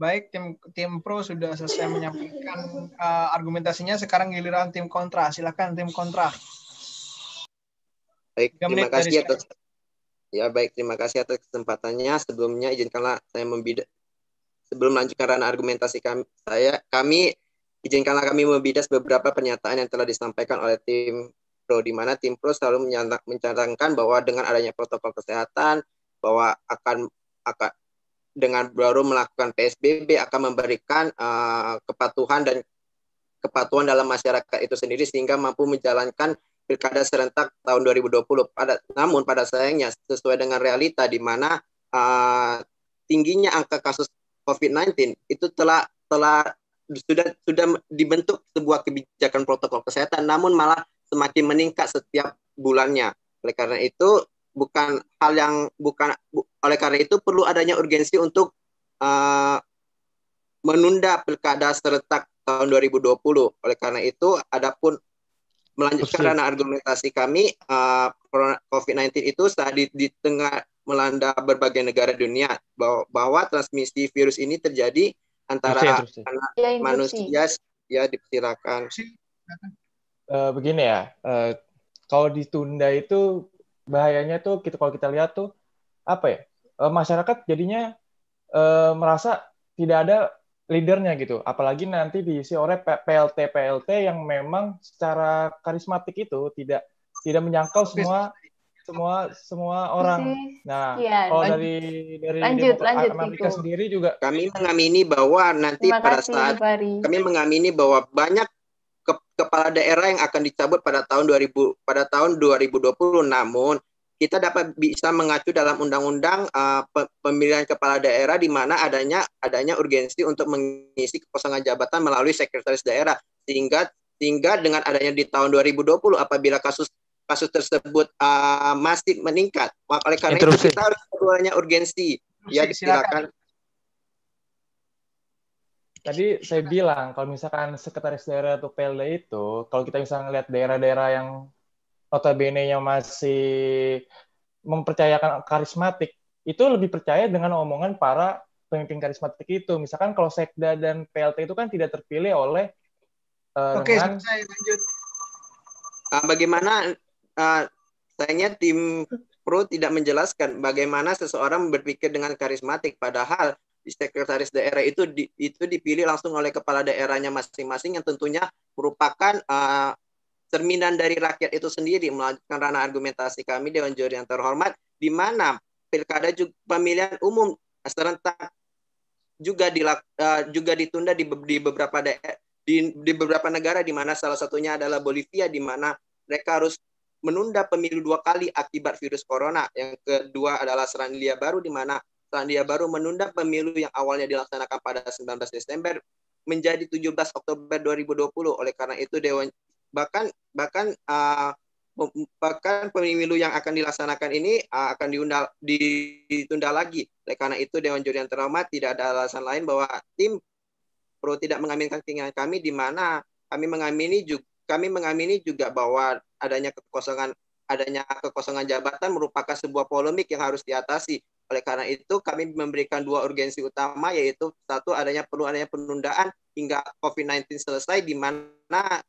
baik tim tim pro sudah selesai menyampaikan uh, argumentasinya sekarang giliran tim kontra silakan tim kontra Baik, terima kasih atas ya baik terima kasih atas kesempatannya. Sebelumnya izinkanlah saya membidak sebelum melanjutkan ranah argumentasi kami saya kami izinkanlah kami membidas beberapa pernyataan yang telah disampaikan oleh tim pro di mana tim pro selalu mencanangkan bahwa dengan adanya protokol kesehatan bahwa akan akan dengan baru melakukan PSBB akan memberikan uh, kepatuhan dan kepatuhan dalam masyarakat itu sendiri sehingga mampu menjalankan pilkada serentak tahun 2020. Pada namun pada sayangnya sesuai dengan realita di mana uh, tingginya angka kasus COVID-19 itu telah telah sudah sudah dibentuk sebuah kebijakan protokol kesehatan namun malah semakin meningkat setiap bulannya. Oleh karena itu bukan hal yang bukan bu, oleh karena itu perlu adanya urgensi untuk uh, menunda pilkada serentak tahun 2020. Oleh karena itu adapun melanjutkan karena argumentasi kami uh, COVID-19 itu saat di, di tengah melanda berbagai negara dunia bahwa, bahwa transmisi virus ini terjadi antara terus ya, terus ya. manusia ya dipersilakan. Uh, begini ya, uh, kalau ditunda itu bahayanya tuh kita kalau kita lihat tuh apa ya uh, masyarakat jadinya uh, merasa tidak ada leadernya gitu. Apalagi nanti diisi oleh PLT PLT yang memang secara karismatik itu tidak tidak menjangkau semua semua semua orang. Nah, ya, kalau lanjut, dari dari lanjut, lanjut, Amerika itu. sendiri juga kami mengamini bahwa nanti Terima pada kasih, saat Bari. kami mengamini bahwa banyak ke, kepala daerah yang akan dicabut pada tahun 2000 pada tahun 2020 namun kita dapat bisa mengacu dalam undang-undang uh, pemilihan kepala daerah di mana adanya adanya urgensi untuk mengisi kekosongan jabatan melalui sekretaris daerah. Sehingga sehingga dengan adanya di tahun 2020 apabila kasus kasus tersebut uh, masih meningkat. Oleh karena itu kita harus keduanya urgensi. Ya silakan. tadi saya bilang kalau misalkan sekretaris daerah atau PLD itu kalau kita misalnya lihat daerah-daerah yang notabene yang masih mempercayakan karismatik itu lebih percaya dengan omongan para pemimpin karismatik itu. Misalkan kalau Sekda dan PLT itu kan tidak terpilih oleh uh, Oke, dengan... selesai lanjut. Uh, bagaimana uh, sayangnya tim Pro tidak menjelaskan bagaimana seseorang berpikir dengan karismatik padahal di sekretaris daerah itu di, itu dipilih langsung oleh kepala daerahnya masing-masing yang tentunya merupakan uh, cerminan dari rakyat itu sendiri melanjutkan ranah argumentasi kami Dewan Juri yang terhormat di mana pilkada juga, pemilihan umum serentak juga di, uh, juga ditunda di, di beberapa daerah di, di beberapa negara di mana salah satunya adalah Bolivia di mana mereka harus menunda pemilu dua kali akibat virus corona. Yang kedua adalah Selandia Baru di mana Selandia Baru menunda pemilu yang awalnya dilaksanakan pada 19 Desember menjadi 17 Oktober 2020. Oleh karena itu Dewan bahkan bahkan uh, bahkan pemilu yang akan dilaksanakan ini uh, akan diundang ditunda lagi. Oleh karena itu Dewan Juri yang terhormat tidak ada alasan lain bahwa tim pro tidak mengaminkan keinginan kami di mana kami mengamini juga kami mengamini juga bahwa adanya kekosongan adanya kekosongan jabatan merupakan sebuah polemik yang harus diatasi. Oleh karena itu kami memberikan dua urgensi utama yaitu satu adanya perlu adanya penundaan hingga COVID-19 selesai di mana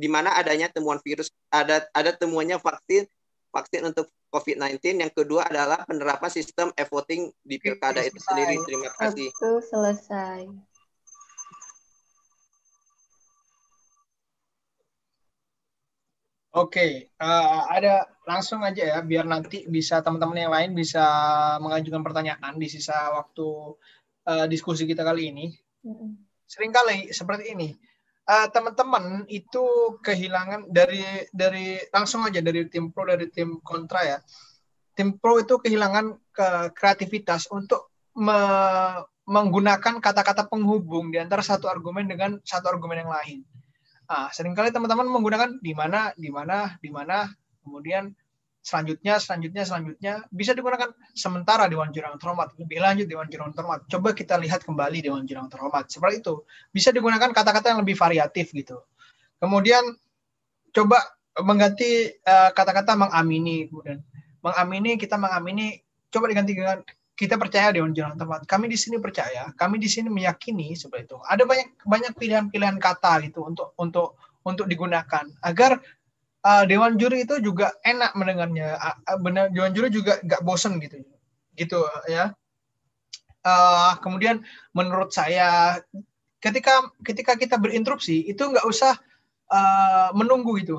di mana adanya temuan virus ada ada temuannya vaksin vaksin untuk COVID-19. Yang kedua adalah penerapan sistem e-voting di pilkada itu sendiri. Terima kasih. Waktu selesai. Oke, uh, ada langsung aja ya, biar nanti bisa teman-teman yang lain bisa mengajukan pertanyaan di sisa waktu uh, diskusi kita kali ini. Seringkali seperti ini, uh, teman-teman itu kehilangan dari dari langsung aja dari tim pro dari tim kontra ya. Tim pro itu kehilangan ke kreativitas untuk me menggunakan kata-kata penghubung di antara satu argumen dengan satu argumen yang lain Nah, sering kali teman-teman menggunakan di mana, di mana, di mana, kemudian selanjutnya, selanjutnya, selanjutnya bisa digunakan sementara Dewan Jurang Terhormat, lebih lanjut Dewan Jurang Terhormat. Coba kita lihat kembali Dewan Jurang Terhormat. Seperti itu. Bisa digunakan kata-kata yang lebih variatif gitu. Kemudian coba mengganti eh, kata-kata uh, mengamini kemudian mengamini kita mengamini coba diganti dengan kita percaya Dewan Jalan Tempat. Kami di sini percaya, kami di sini meyakini seperti itu. Ada banyak banyak pilihan-pilihan kata gitu untuk untuk untuk digunakan agar uh, Dewan Juri itu juga enak mendengarnya. Uh, benar Dewan Juri juga nggak bosen gitu. Gitu ya. Uh, kemudian menurut saya ketika ketika kita berinterupsi itu nggak usah uh, menunggu itu.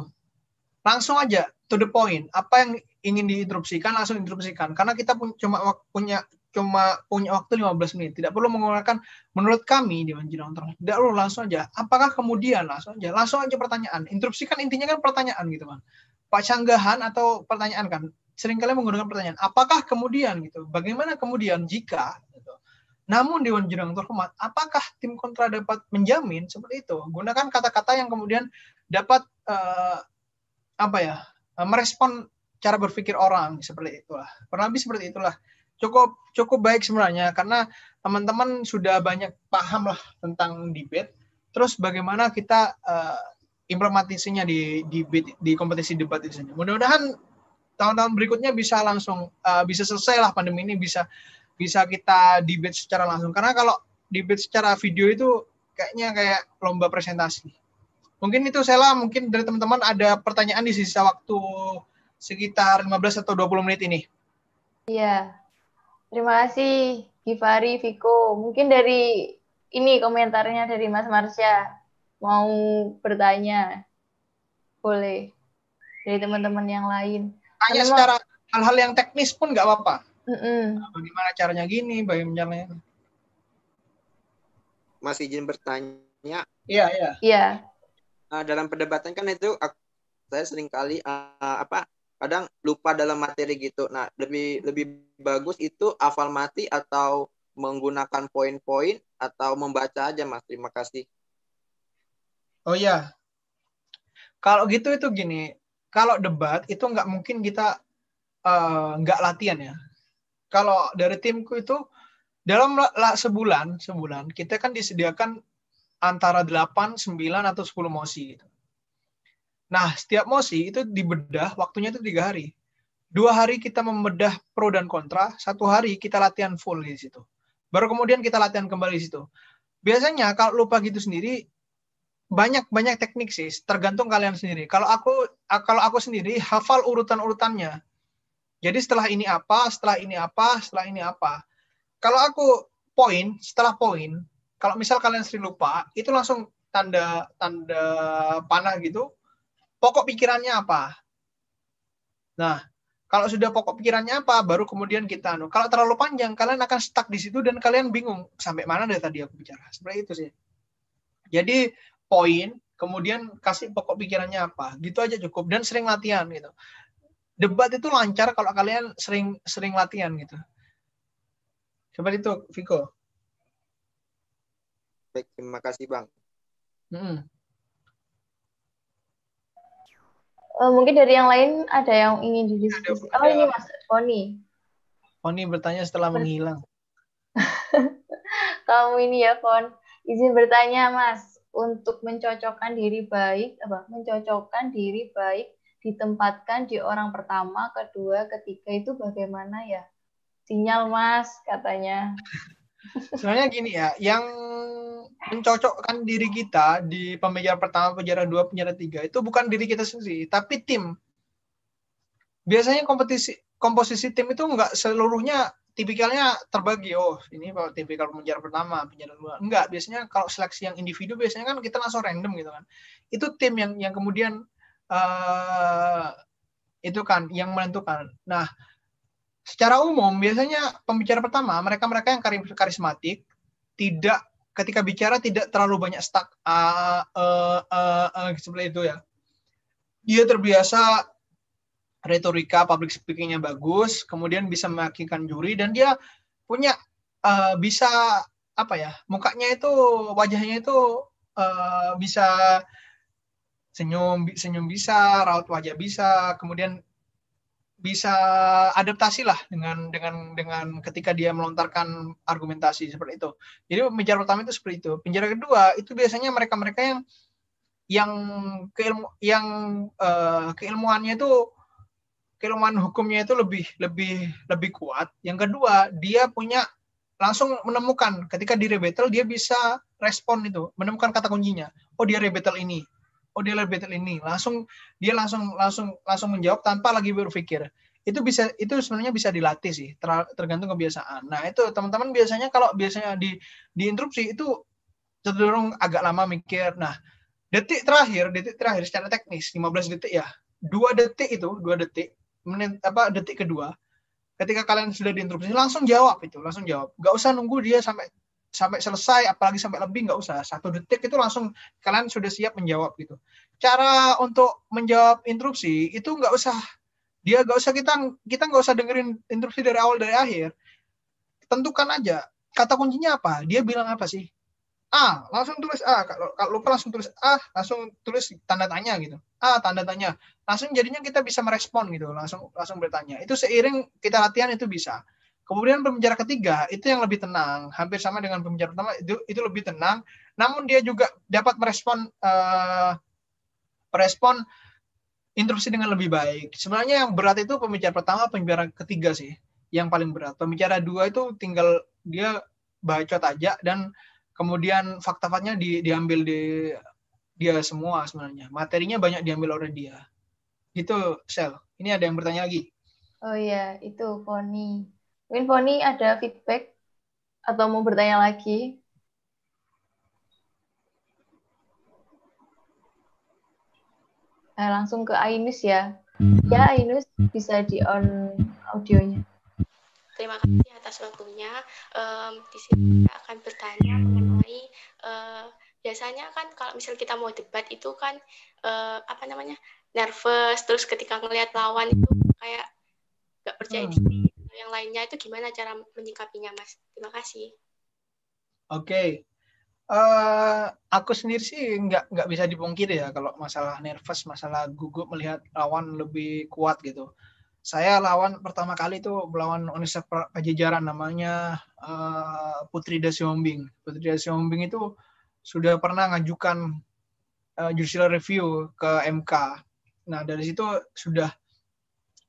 Langsung aja to the point. Apa yang ingin diinterupsikan langsung interupsikan karena kita pun cuma punya cuma punya waktu 15 menit tidak perlu menggunakan menurut kami di Manjinong tidak perlu langsung aja apakah kemudian langsung aja langsung aja pertanyaan interupsi kan intinya kan pertanyaan gitu kan Pak Canggahan atau pertanyaan kan sering kali menggunakan pertanyaan apakah kemudian gitu bagaimana kemudian jika gitu. namun Dewan Jenderal Terhormat apakah tim kontra dapat menjamin seperti itu gunakan kata-kata yang kemudian dapat uh, apa ya merespon cara berpikir orang seperti itulah. Kurang lebih seperti itulah. Cukup cukup baik sebenarnya karena teman-teman sudah banyak paham lah tentang debate. Terus bagaimana kita uh, implementasinya di, di di kompetisi debat itu. Mudah-mudahan tahun-tahun berikutnya bisa langsung uh, bisa selesai lah pandemi ini bisa bisa kita debate secara langsung. Karena kalau debate secara video itu kayaknya kayak lomba presentasi. Mungkin itu saya mungkin dari teman-teman ada pertanyaan di sisa waktu sekitar 15 atau 20 menit ini. Iya. Terima kasih Givari, Viko. Mungkin dari ini komentarnya dari Mas Marsha mau bertanya. Boleh. Dari teman-teman yang lain. Tanya secara hal-hal yang teknis pun nggak apa-apa. Mm -mm. Bagaimana caranya gini, bagaimana Masih izin bertanya? Iya, iya. Iya. Uh, dalam perdebatan kan itu saya sering kali uh, apa kadang lupa dalam materi gitu. Nah, lebih lebih bagus itu hafal mati atau menggunakan poin-poin atau membaca aja, Mas. Terima kasih. Oh iya. Kalau gitu itu gini, kalau debat itu nggak mungkin kita uh, nggak latihan ya. Kalau dari timku itu dalam sebulan, sebulan kita kan disediakan antara 8, 9 atau 10 mosi gitu. Nah, setiap mosi itu dibedah, waktunya itu tiga hari. Dua hari kita membedah pro dan kontra, satu hari kita latihan full di situ. Baru kemudian kita latihan kembali di situ. Biasanya kalau lupa gitu sendiri, banyak banyak teknik sih, tergantung kalian sendiri. Kalau aku kalau aku sendiri hafal urutan urutannya. Jadi setelah ini apa, setelah ini apa, setelah ini apa. Kalau aku poin, setelah poin, kalau misal kalian sering lupa, itu langsung tanda tanda panah gitu. Pokok pikirannya apa? Nah, kalau sudah pokok pikirannya apa, baru kemudian kita anu. Kalau terlalu panjang, kalian akan stuck di situ dan kalian bingung sampai mana dari tadi aku bicara. Seperti itu sih. Jadi poin, kemudian kasih pokok pikirannya apa, gitu aja cukup dan sering latihan gitu. Debat itu lancar kalau kalian sering sering latihan gitu. Seperti itu, Viko. Baik, terima kasih Bang. Hmm. Uh, mungkin dari yang lain ada yang ingin didiskusi. Ada, oh ada. ini Mas Foni. Foni bertanya setelah menghilang. Kamu ini ya Fon. Izin bertanya Mas, untuk mencocokkan diri baik apa? Mencocokkan diri baik ditempatkan di orang pertama, kedua, ketiga itu bagaimana ya? Sinyal Mas katanya. Sebenarnya gini ya, yang mencocokkan diri kita di pembicara pertama, pembicara dua, pembicara tiga itu bukan diri kita sendiri, tapi tim. Biasanya kompetisi komposisi tim itu enggak seluruhnya tipikalnya terbagi. Oh, ini kalau tipikal pembicara pertama, pembicara dua. Enggak, biasanya kalau seleksi yang individu biasanya kan kita langsung random gitu kan. Itu tim yang yang kemudian uh, itu kan yang menentukan. Nah, secara umum biasanya pembicara pertama mereka-mereka yang karismatik tidak ketika bicara tidak terlalu banyak stuck uh, uh, uh, uh, seperti itu ya. Dia terbiasa retorika public speakingnya bagus, kemudian bisa meyakinkan juri dan dia punya uh, bisa apa ya mukanya itu wajahnya itu uh, bisa senyum senyum bisa raut wajah bisa kemudian bisa adaptasi lah dengan dengan dengan ketika dia melontarkan argumentasi seperti itu. Jadi pembicara pertama itu seperti itu. Penjara kedua itu biasanya mereka-mereka yang yang keilmu yang uh, keilmuannya itu keilmuan hukumnya itu lebih lebih lebih kuat. Yang kedua dia punya langsung menemukan ketika di rebuttal dia bisa respon itu menemukan kata kuncinya. Oh dia rebuttal ini oh dia lebih better ini. Langsung dia langsung langsung langsung menjawab tanpa lagi berpikir. Itu bisa itu sebenarnya bisa dilatih sih ter, tergantung kebiasaan. Nah itu teman-teman biasanya kalau biasanya di di interupsi itu cenderung agak lama mikir. Nah detik terakhir detik terakhir secara teknis 15 detik ya dua detik itu dua detik menit apa detik kedua ketika kalian sudah diinterupsi langsung jawab itu langsung jawab. Nggak usah nunggu dia sampai sampai selesai apalagi sampai lebih nggak usah. Satu detik itu langsung kalian sudah siap menjawab gitu. Cara untuk menjawab interupsi itu nggak usah. Dia nggak usah kita kita nggak usah dengerin interupsi dari awal dari akhir. Tentukan aja kata kuncinya apa? Dia bilang apa sih? A langsung tulis A. Kalau kalau lupa langsung tulis A langsung tulis tanda tanya gitu. A tanda tanya. Langsung jadinya kita bisa merespon gitu langsung langsung bertanya. Itu seiring kita latihan itu bisa Kemudian pembicara ketiga itu yang lebih tenang, hampir sama dengan pembicara pertama itu itu lebih tenang, namun dia juga dapat merespon uh, merespon interupsi dengan lebih baik. Sebenarnya yang berat itu pembicara pertama, pembicara ketiga sih, yang paling berat. Pembicara dua itu tinggal dia bacot aja dan kemudian fakta-faktanya di, diambil di dia semua sebenarnya. Materinya banyak diambil oleh dia. Itu Sel. Ini ada yang bertanya lagi. Oh iya, itu Poni. Mungkin Foni ada feedback atau mau bertanya lagi? Nah, langsung ke Ainus ya. Ya, Ainus bisa di on audionya. Terima kasih atas waktunya. Um, di sini saya akan bertanya mengenai uh, biasanya kan kalau misal kita mau debat itu kan uh, apa namanya nervous terus ketika ngelihat lawan itu kayak nggak percaya hmm. diri yang lainnya itu gimana cara menyikapinya mas terima kasih oke okay. uh, eh, aku sendiri sih nggak nggak bisa dipungkiri ya kalau masalah nervous masalah gugup melihat lawan lebih kuat gitu saya lawan pertama kali itu melawan Universitas Pajajaran namanya uh, Putri Dasiombing. Putri Dasiombing itu sudah pernah ngajukan uh, judicial review ke MK. Nah dari situ sudah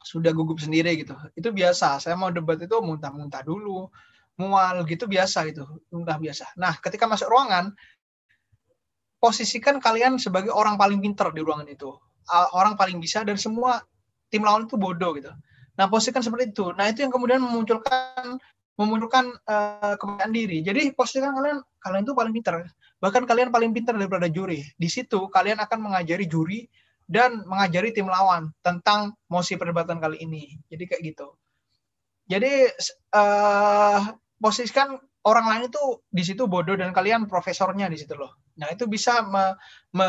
sudah gugup sendiri gitu. Itu biasa. Saya mau debat itu muntah-muntah dulu, mual gitu biasa gitu, muntah biasa. Nah, ketika masuk ruangan, posisikan kalian sebagai orang paling pinter di ruangan itu, orang paling bisa dan semua tim lawan itu bodoh gitu. Nah, posisikan seperti itu. Nah, itu yang kemudian memunculkan memunculkan uh, kepercayaan diri. Jadi posisikan kalian kalian itu paling pintar. Bahkan kalian paling pintar daripada juri. Di situ kalian akan mengajari juri dan mengajari tim lawan tentang mosi perdebatan kali ini. Jadi kayak gitu. Jadi uh, posisikan orang lain itu di situ bodoh dan kalian profesornya di situ loh. Nah itu bisa me, me,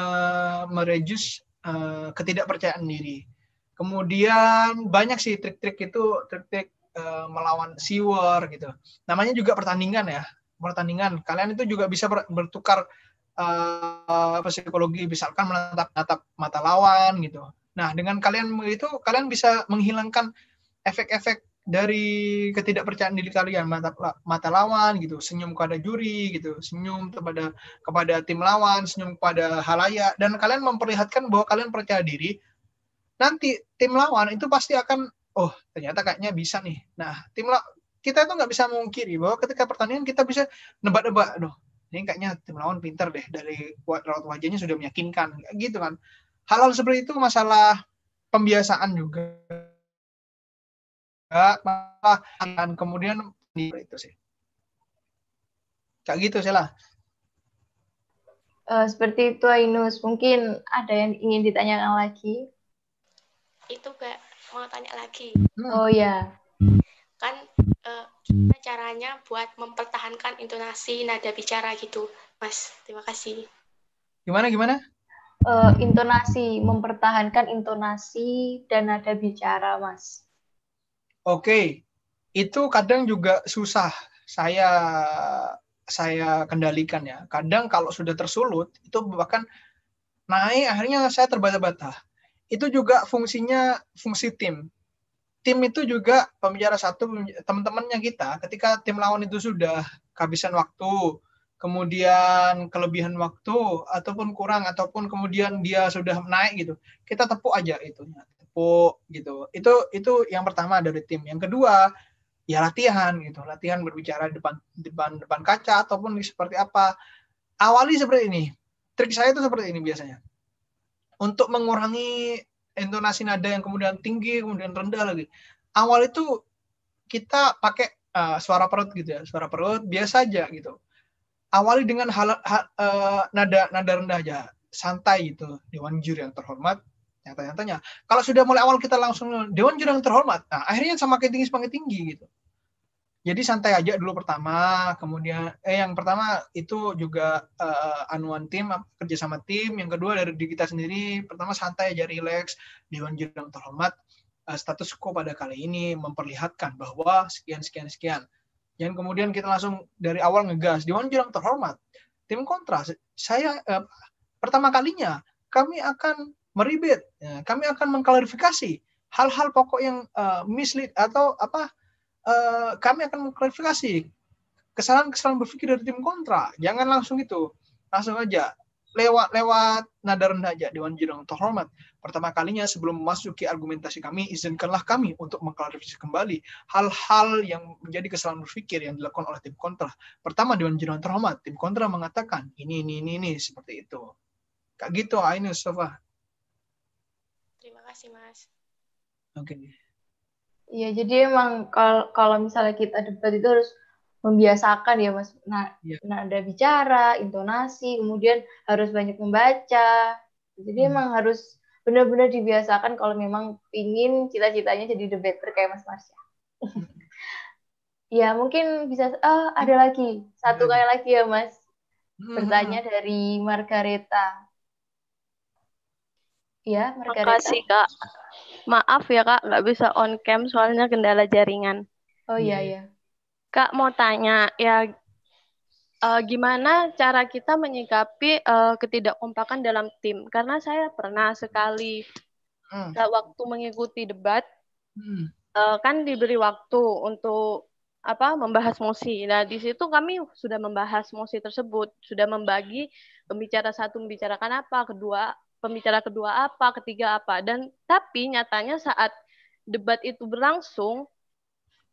mereduce uh, ketidakpercayaan diri. Kemudian banyak sih trik-trik itu trik-trik uh, melawan siwer gitu. Namanya juga pertandingan ya, pertandingan. Kalian itu juga bisa bertukar uh, psikologi, misalkan menatap-natap mata lawan gitu. Nah dengan kalian itu kalian bisa menghilangkan efek-efek dari ketidakpercayaan diri kalian mata mata lawan gitu senyum kepada juri gitu senyum kepada kepada tim lawan senyum kepada halayak dan kalian memperlihatkan bahwa kalian percaya diri nanti tim lawan itu pasti akan oh ternyata kayaknya bisa nih nah tim kita itu nggak bisa mengungkiri bahwa ketika pertandingan kita bisa nebak-nebak doh ini kayaknya tim lawan pinter deh dari raut wajahnya sudah meyakinkan. Gitu kan. Hal-hal seperti itu masalah pembiasaan juga. Malah dan kemudian itu sih. Kayak gitu sih lah. Uh, seperti itu Ainus. Mungkin ada yang ingin ditanyakan lagi? Itu Mbak mau tanya lagi. Hmm. oh ya kan uh, gimana caranya buat mempertahankan intonasi nada bicara gitu Mas terima kasih gimana gimana uh, intonasi mempertahankan intonasi dan nada bicara Mas Oke, itu kadang juga susah saya saya kendalikan ya. Kadang kalau sudah tersulut itu bahkan naik akhirnya saya terbata-bata. Itu juga fungsinya fungsi tim. Tim itu juga pembicara satu teman-temannya kita ketika tim lawan itu sudah kehabisan waktu, kemudian kelebihan waktu ataupun kurang ataupun kemudian dia sudah naik gitu. Kita tepuk aja itu tepuk gitu. Itu itu yang pertama dari tim. Yang kedua ya latihan gitu. Latihan berbicara di depan depan depan kaca ataupun seperti apa. Awali seperti ini. Trik saya itu seperti ini biasanya. Untuk mengurangi intonasi nada yang kemudian tinggi, kemudian rendah lagi. Awal itu kita pakai uh, suara perut gitu ya, suara perut biasa aja gitu. Awali dengan hal, hal uh, nada nada rendah aja, santai gitu. Dewan juri yang terhormat, nyata-nyatanya. Kalau sudah mulai awal kita langsung Dewan Jurang terhormat, nah akhirnya semakin tinggi semakin tinggi gitu. Jadi santai aja dulu pertama, kemudian eh yang pertama itu juga uh, anuan tim kerja sama tim, yang kedua dari diri kita sendiri, pertama santai aja relax, Dewan Jurang terhormat uh, status quo pada kali ini memperlihatkan bahwa sekian sekian sekian. Yang kemudian kita langsung dari awal ngegas, Dewan Jurang terhormat, tim kontra, saya uh, pertama kalinya kami akan meribet. Ya, kami akan mengklarifikasi hal-hal pokok yang uh, mislead atau apa uh, kami akan mengklarifikasi kesalahan-kesalahan berpikir dari tim kontra. Jangan langsung itu, langsung aja lewat lewat nada rendah aja Dewan Jurang terhormat. Pertama kalinya sebelum memasuki argumentasi kami, izinkanlah kami untuk mengklarifikasi kembali hal-hal yang menjadi kesalahan berpikir yang dilakukan oleh tim kontra. Pertama Dewan Jurang terhormat, tim kontra mengatakan ini ini ini, ini seperti itu. Kayak gitu, Ainus, Sofa kasih Mas. Oke. Okay. Iya, jadi emang kalau kalau misalnya kita debat itu harus membiasakan ya Mas. Nah, yeah. nada bicara, intonasi, kemudian harus banyak membaca. Jadi hmm. emang harus benar-benar dibiasakan kalau memang ingin cita-citanya jadi debater kayak Mas Marsya. ya, mungkin bisa oh, ada lagi. Satu kali lagi ya Mas. Hmm. Bertanya dari Margareta. Iya, Margareta. Makasih, Kak. Maaf ya, Kak, nggak bisa on cam soalnya kendala jaringan. Oh iya, iya. Kak mau tanya, ya uh, gimana cara kita menyikapi uh, ketidakkompakan dalam tim? Karena saya pernah sekali hmm. waktu mengikuti debat, hmm. uh, kan diberi waktu untuk apa membahas mosi. Nah di situ kami sudah membahas mosi tersebut, sudah membagi pembicara satu membicarakan apa, kedua pembicara kedua apa, ketiga apa. Dan tapi nyatanya saat debat itu berlangsung,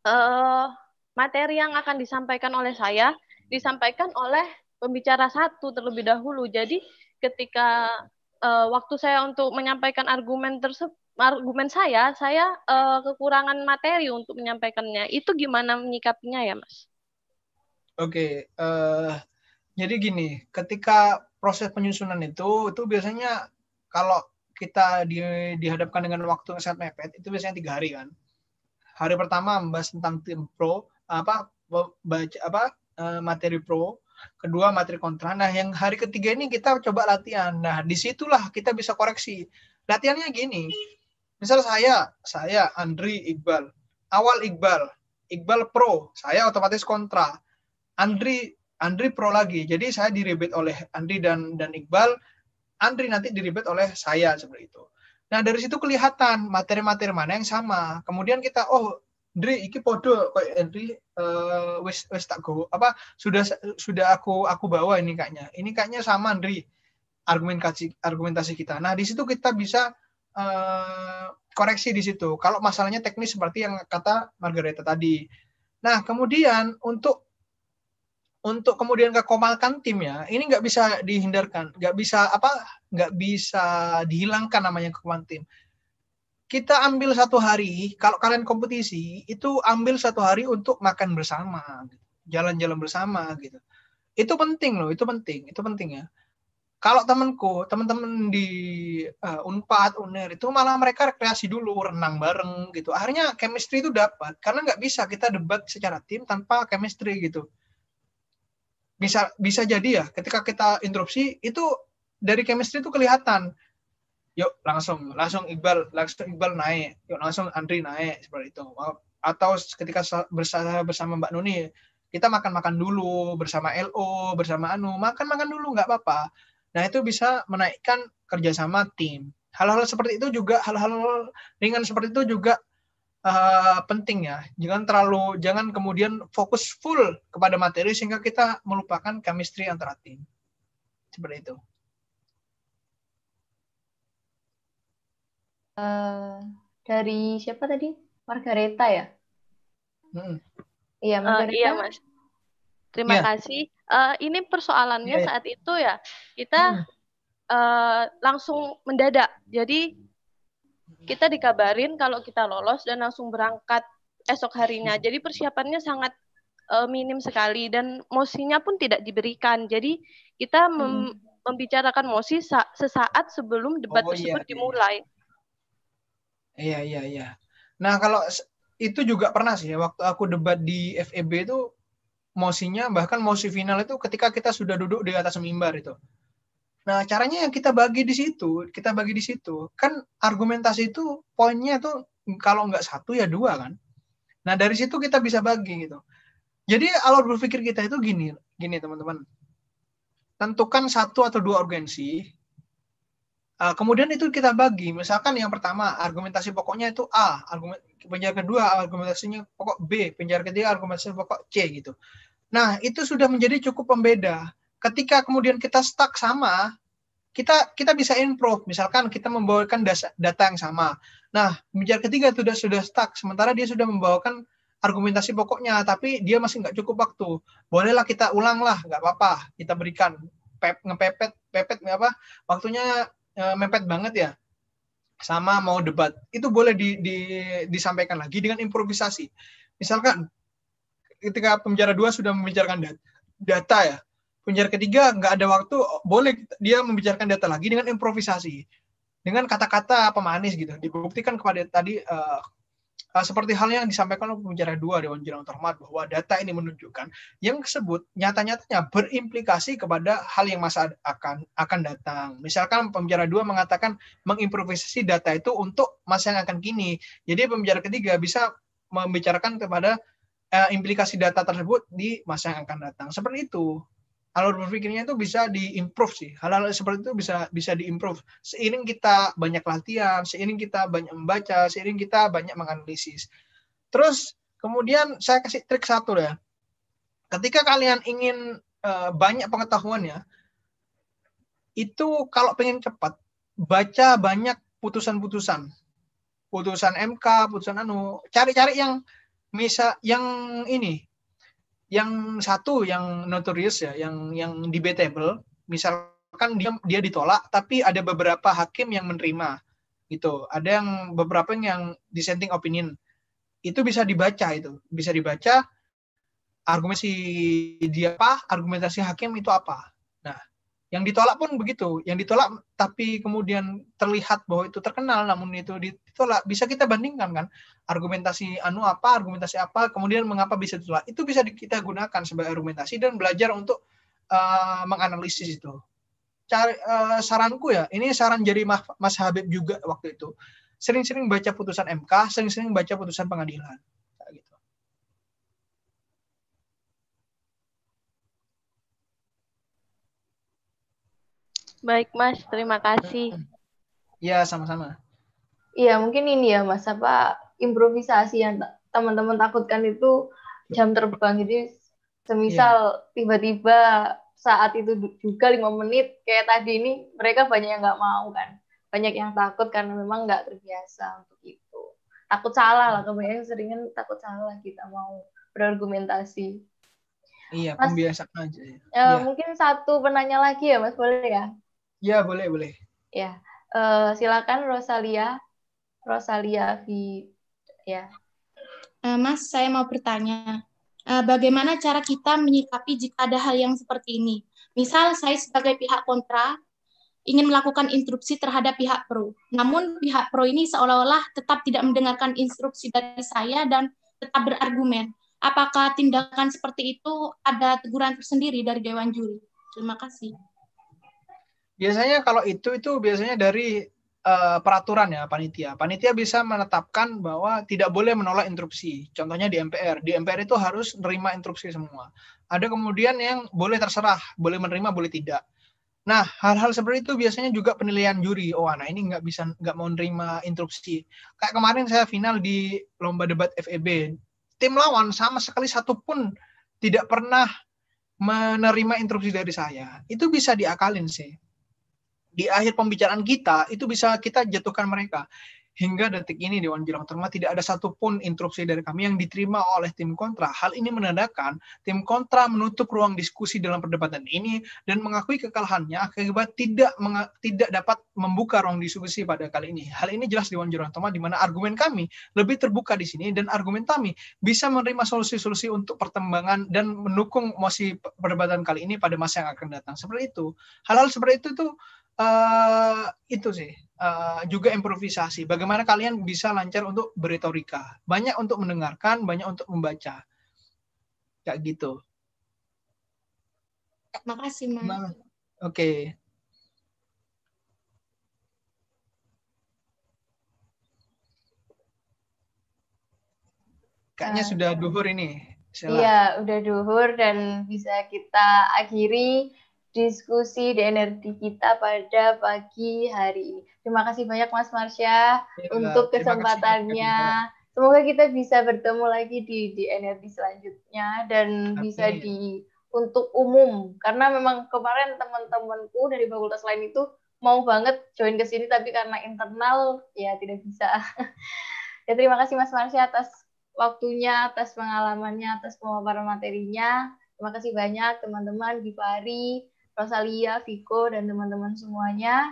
uh, materi yang akan disampaikan oleh saya disampaikan oleh pembicara satu terlebih dahulu. Jadi ketika uh, waktu saya untuk menyampaikan argumen tersebut argumen saya, saya uh, kekurangan materi untuk menyampaikannya. Itu gimana menyikapinya ya, Mas? Oke, okay, uh, jadi gini, ketika proses penyusunan itu, itu biasanya kalau kita di, dihadapkan dengan waktu yang sangat mepet, itu biasanya tiga hari kan. Hari pertama membahas tentang tim pro, apa baca apa uh, materi pro, kedua materi kontra. Nah, yang hari ketiga ini kita coba latihan. Nah, di situlah kita bisa koreksi. Latihannya gini, misal saya, saya Andri Iqbal, awal Iqbal, Iqbal pro, saya otomatis kontra. Andri Andri pro lagi. Jadi saya diribet oleh Andri dan dan Iqbal, Andri nanti diribet oleh saya seperti itu. Nah, dari situ kelihatan materi-materi mana yang sama. Kemudian kita oh Dri, iki podo kok Andri uh, wis wis tak go apa sudah sudah aku aku bawa ini kayaknya. Ini kayaknya sama Andri argumentasi argumentasi kita. Nah, di situ kita bisa uh, koreksi di situ. Kalau masalahnya teknis seperti yang kata Margareta tadi. Nah, kemudian untuk untuk kemudian kekomalkan tim ya, ini nggak bisa dihindarkan, nggak bisa apa, nggak bisa dihilangkan namanya kekomalan tim. Kita ambil satu hari, kalau kalian kompetisi itu ambil satu hari untuk makan bersama, jalan-jalan bersama gitu. Itu penting loh, itu penting, itu penting ya kalau temanku, teman-teman di uh, Unpad, Uner itu malah mereka rekreasi dulu, renang bareng gitu. Akhirnya chemistry itu dapat karena nggak bisa kita debat secara tim tanpa chemistry gitu. Bisa bisa jadi ya, ketika kita interupsi itu dari chemistry itu kelihatan. Yuk langsung langsung Iqbal langsung Iqbal naik, yuk langsung Andri naik seperti itu. Atau ketika bersama bersama Mbak Nuni kita makan-makan dulu bersama LO, bersama Anu, makan-makan dulu nggak apa-apa Nah, itu bisa menaikkan kerjasama tim. Hal-hal seperti itu juga, hal-hal ringan seperti itu juga uh, penting ya. Jangan terlalu, jangan kemudian fokus full kepada materi sehingga kita melupakan chemistry antara tim. Seperti itu. Uh, dari siapa tadi? Margareta ya? Hmm. Iya, Margareta. Uh, iya, Mas. Terima yeah. kasih uh, ini persoalannya yeah. saat itu ya kita hmm. uh, langsung mendadak. Jadi kita dikabarin kalau kita lolos dan langsung berangkat esok harinya. Jadi persiapannya sangat uh, minim sekali dan mosinya pun tidak diberikan. Jadi kita mem hmm. membicarakan mosi sa sesaat sebelum debat oh, iya, tersebut iya, dimulai. Iya iya iya. Nah kalau itu juga pernah sih waktu aku debat di FEB itu mosinya bahkan mosi final itu ketika kita sudah duduk di atas mimbar itu. Nah, caranya yang kita bagi di situ, kita bagi di situ. Kan argumentasi itu poinnya tuh kalau nggak satu ya dua kan. Nah, dari situ kita bisa bagi gitu. Jadi alur berpikir kita itu gini, gini teman-teman. Tentukan satu atau dua urgensi. Uh, kemudian itu kita bagi. Misalkan yang pertama argumentasi pokoknya itu A, argumen penjara kedua argumentasinya pokok B, penjara ketiga argumentasinya pokok C gitu. Nah, itu sudah menjadi cukup pembeda. Ketika kemudian kita stuck sama, kita kita bisa improve. Misalkan kita membawakan data yang sama. Nah, penjara ketiga sudah sudah stuck, sementara dia sudah membawakan argumentasi pokoknya, tapi dia masih nggak cukup waktu. Bolehlah kita ulang lah, nggak apa-apa. Kita berikan pep, ngepepet, pepet apa? Waktunya e, mepet banget ya sama mau debat itu boleh di, di, disampaikan lagi dengan improvisasi misalkan ketika penjara dua sudah membicarakan data ya penjara ketiga nggak ada waktu boleh dia membicarakan data lagi dengan improvisasi dengan kata-kata pemanis gitu dibuktikan kepada tadi uh, uh, seperti halnya yang disampaikan oleh penjara dua Dewan Jenderal Terhormat bahwa data ini menunjukkan yang tersebut nyata-nyatanya berimplikasi kepada hal yang masa akan akan datang. Misalkan penjara dua mengatakan mengimprovisasi data itu untuk masa yang akan kini. Jadi penjara ketiga bisa membicarakan kepada uh, implikasi data tersebut di masa yang akan datang. Seperti itu alur berpikirnya itu bisa diimprove sih. Hal-hal seperti itu bisa bisa diimprove. Seiring kita banyak latihan, seiring kita banyak membaca, seiring kita banyak menganalisis. Terus kemudian saya kasih trik satu ya. Ketika kalian ingin uh, banyak pengetahuannya, itu kalau pengen cepat, baca banyak putusan-putusan. Putusan MK, putusan anu, cari-cari yang misal yang ini yang satu yang notorious ya, yang yang debatable, misalkan dia dia ditolak, tapi ada beberapa hakim yang menerima. gitu. Ada yang beberapa yang dissenting opinion. Itu bisa dibaca itu, bisa dibaca argumentasi dia apa, argumentasi hakim itu apa. Yang ditolak pun begitu. Yang ditolak tapi kemudian terlihat bahwa itu terkenal namun itu ditolak. Bisa kita bandingkan kan argumentasi anu apa, argumentasi apa, kemudian mengapa bisa ditolak. Itu bisa kita gunakan sebagai argumentasi dan belajar untuk uh, menganalisis itu. Cari, uh, saranku ya, ini saran jadi Mas Habib juga waktu itu. Sering-sering baca putusan MK, sering-sering baca putusan pengadilan. Baik, Mas. Terima kasih. Iya, sama-sama. Iya, mungkin ini ya, Mas. Apa improvisasi yang teman-teman takutkan itu jam terbang. Jadi, semisal iya. tiba-tiba saat itu juga lima menit, kayak tadi ini, mereka banyak yang nggak mau kan. Banyak yang takut karena memang nggak terbiasa untuk itu. Takut salah lah, kebanyakan seringan takut salah kita mau berargumentasi. Iya, pembiasaan aja. Ya. Ya, ya. Mungkin satu penanya lagi ya, Mas, boleh ya? Ya, boleh, boleh. Ya, uh, silakan Rosalia. Rosalia V. Ya. Uh, Mas, saya mau bertanya. Uh, bagaimana cara kita menyikapi jika ada hal yang seperti ini? Misal saya sebagai pihak kontra ingin melakukan instruksi terhadap pihak pro. Namun pihak pro ini seolah-olah tetap tidak mendengarkan instruksi dari saya dan tetap berargumen. Apakah tindakan seperti itu ada teguran tersendiri dari Dewan Juri? Terima kasih. Biasanya kalau itu itu biasanya dari uh, peraturan ya panitia. Panitia bisa menetapkan bahwa tidak boleh menolak instruksi. Contohnya di MPR. Di MPR itu harus menerima instruksi semua. Ada kemudian yang boleh terserah, boleh menerima, boleh tidak. Nah, hal-hal seperti itu biasanya juga penilaian juri. Oh, anak ini nggak bisa nggak mau menerima instruksi. Kayak kemarin saya final di lomba debat FEB, tim lawan sama sekali satu pun tidak pernah menerima instruksi dari saya. Itu bisa diakalin sih di akhir pembicaraan kita itu bisa kita jatuhkan mereka. Hingga detik ini Dewan Jelang Terhormat tidak ada satupun instruksi dari kami yang diterima oleh tim kontra. Hal ini menandakan tim kontra menutup ruang diskusi dalam perdebatan ini dan mengakui kekalahannya akibat tidak tidak dapat membuka ruang diskusi pada kali ini. Hal ini jelas Dewan Jelang Terhormat di mana argumen kami lebih terbuka di sini dan argumen kami bisa menerima solusi-solusi untuk pertembangan dan mendukung mosi perdebatan kali ini pada masa yang akan datang. Seperti itu. Hal-hal seperti itu tuh uh, itu sih uh, juga improvisasi. Bagaimana kalian bisa lancar untuk beretorika, banyak untuk mendengarkan, banyak untuk membaca, kayak gitu. Terima kasih, Mas. Nah, Oke. Okay. Kayaknya sudah duhur ini. Iya, udah duhur dan bisa kita akhiri diskusi DNRD kita pada pagi hari ini. Terima kasih banyak Mas Marsha ya, untuk kesempatannya. Semoga kita bisa bertemu lagi di DNRD selanjutnya dan okay. bisa di untuk umum karena memang kemarin teman-temanku dari fakultas lain itu mau banget join ke sini tapi karena internal ya tidak bisa. ya terima kasih Mas Marsha atas waktunya, atas pengalamannya, atas pemaparan materinya. Terima kasih banyak teman-teman Givari, Rosalia, Viko, dan teman-teman semuanya.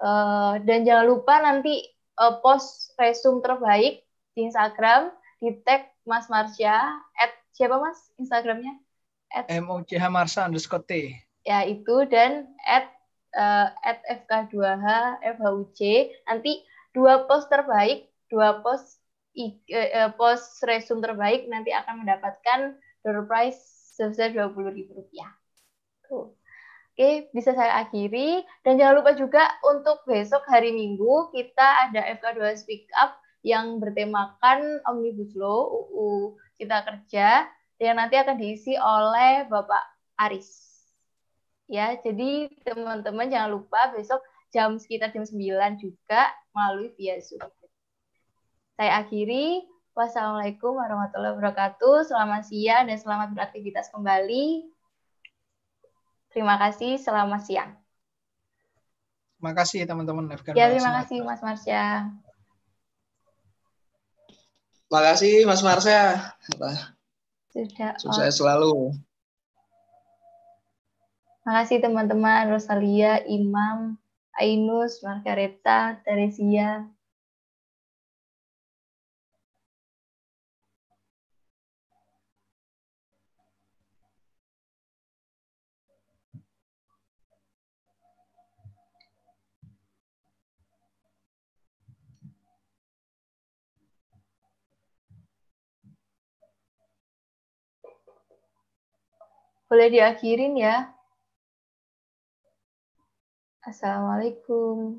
Uh, dan jangan lupa nanti uh, post resume terbaik di Instagram, di tag Mas Marsha, at siapa Mas Instagramnya? At, MOCH Marsha underscore T. Ya, itu, dan at, uh, at FK2H, FHUC. Nanti dua post terbaik, dua post uh, post resume terbaik nanti akan mendapatkan door prize sebesar dua puluh ribu rupiah. Tuh. Oke, bisa saya akhiri. Dan jangan lupa juga untuk besok hari Minggu kita ada FK2 Speak Up yang bertemakan Omnibus Law UU Cipta Kerja yang nanti akan diisi oleh Bapak Aris. Ya, jadi teman-teman jangan lupa besok jam sekitar jam 9 juga melalui via Zoom. Saya akhiri. Wassalamualaikum warahmatullahi wabarakatuh. Selamat siang dan selamat beraktivitas kembali. Terima kasih, selamat siang. Terima kasih teman-teman FK. Ya, terima kasih Mas Marsha. Terima kasih Mas Marsha. Sudah. Sukses selalu. Terima kasih teman-teman Rosalia, Imam, Ainus, Margareta, Teresia, Boleh diakhirin ya. Assalamualaikum.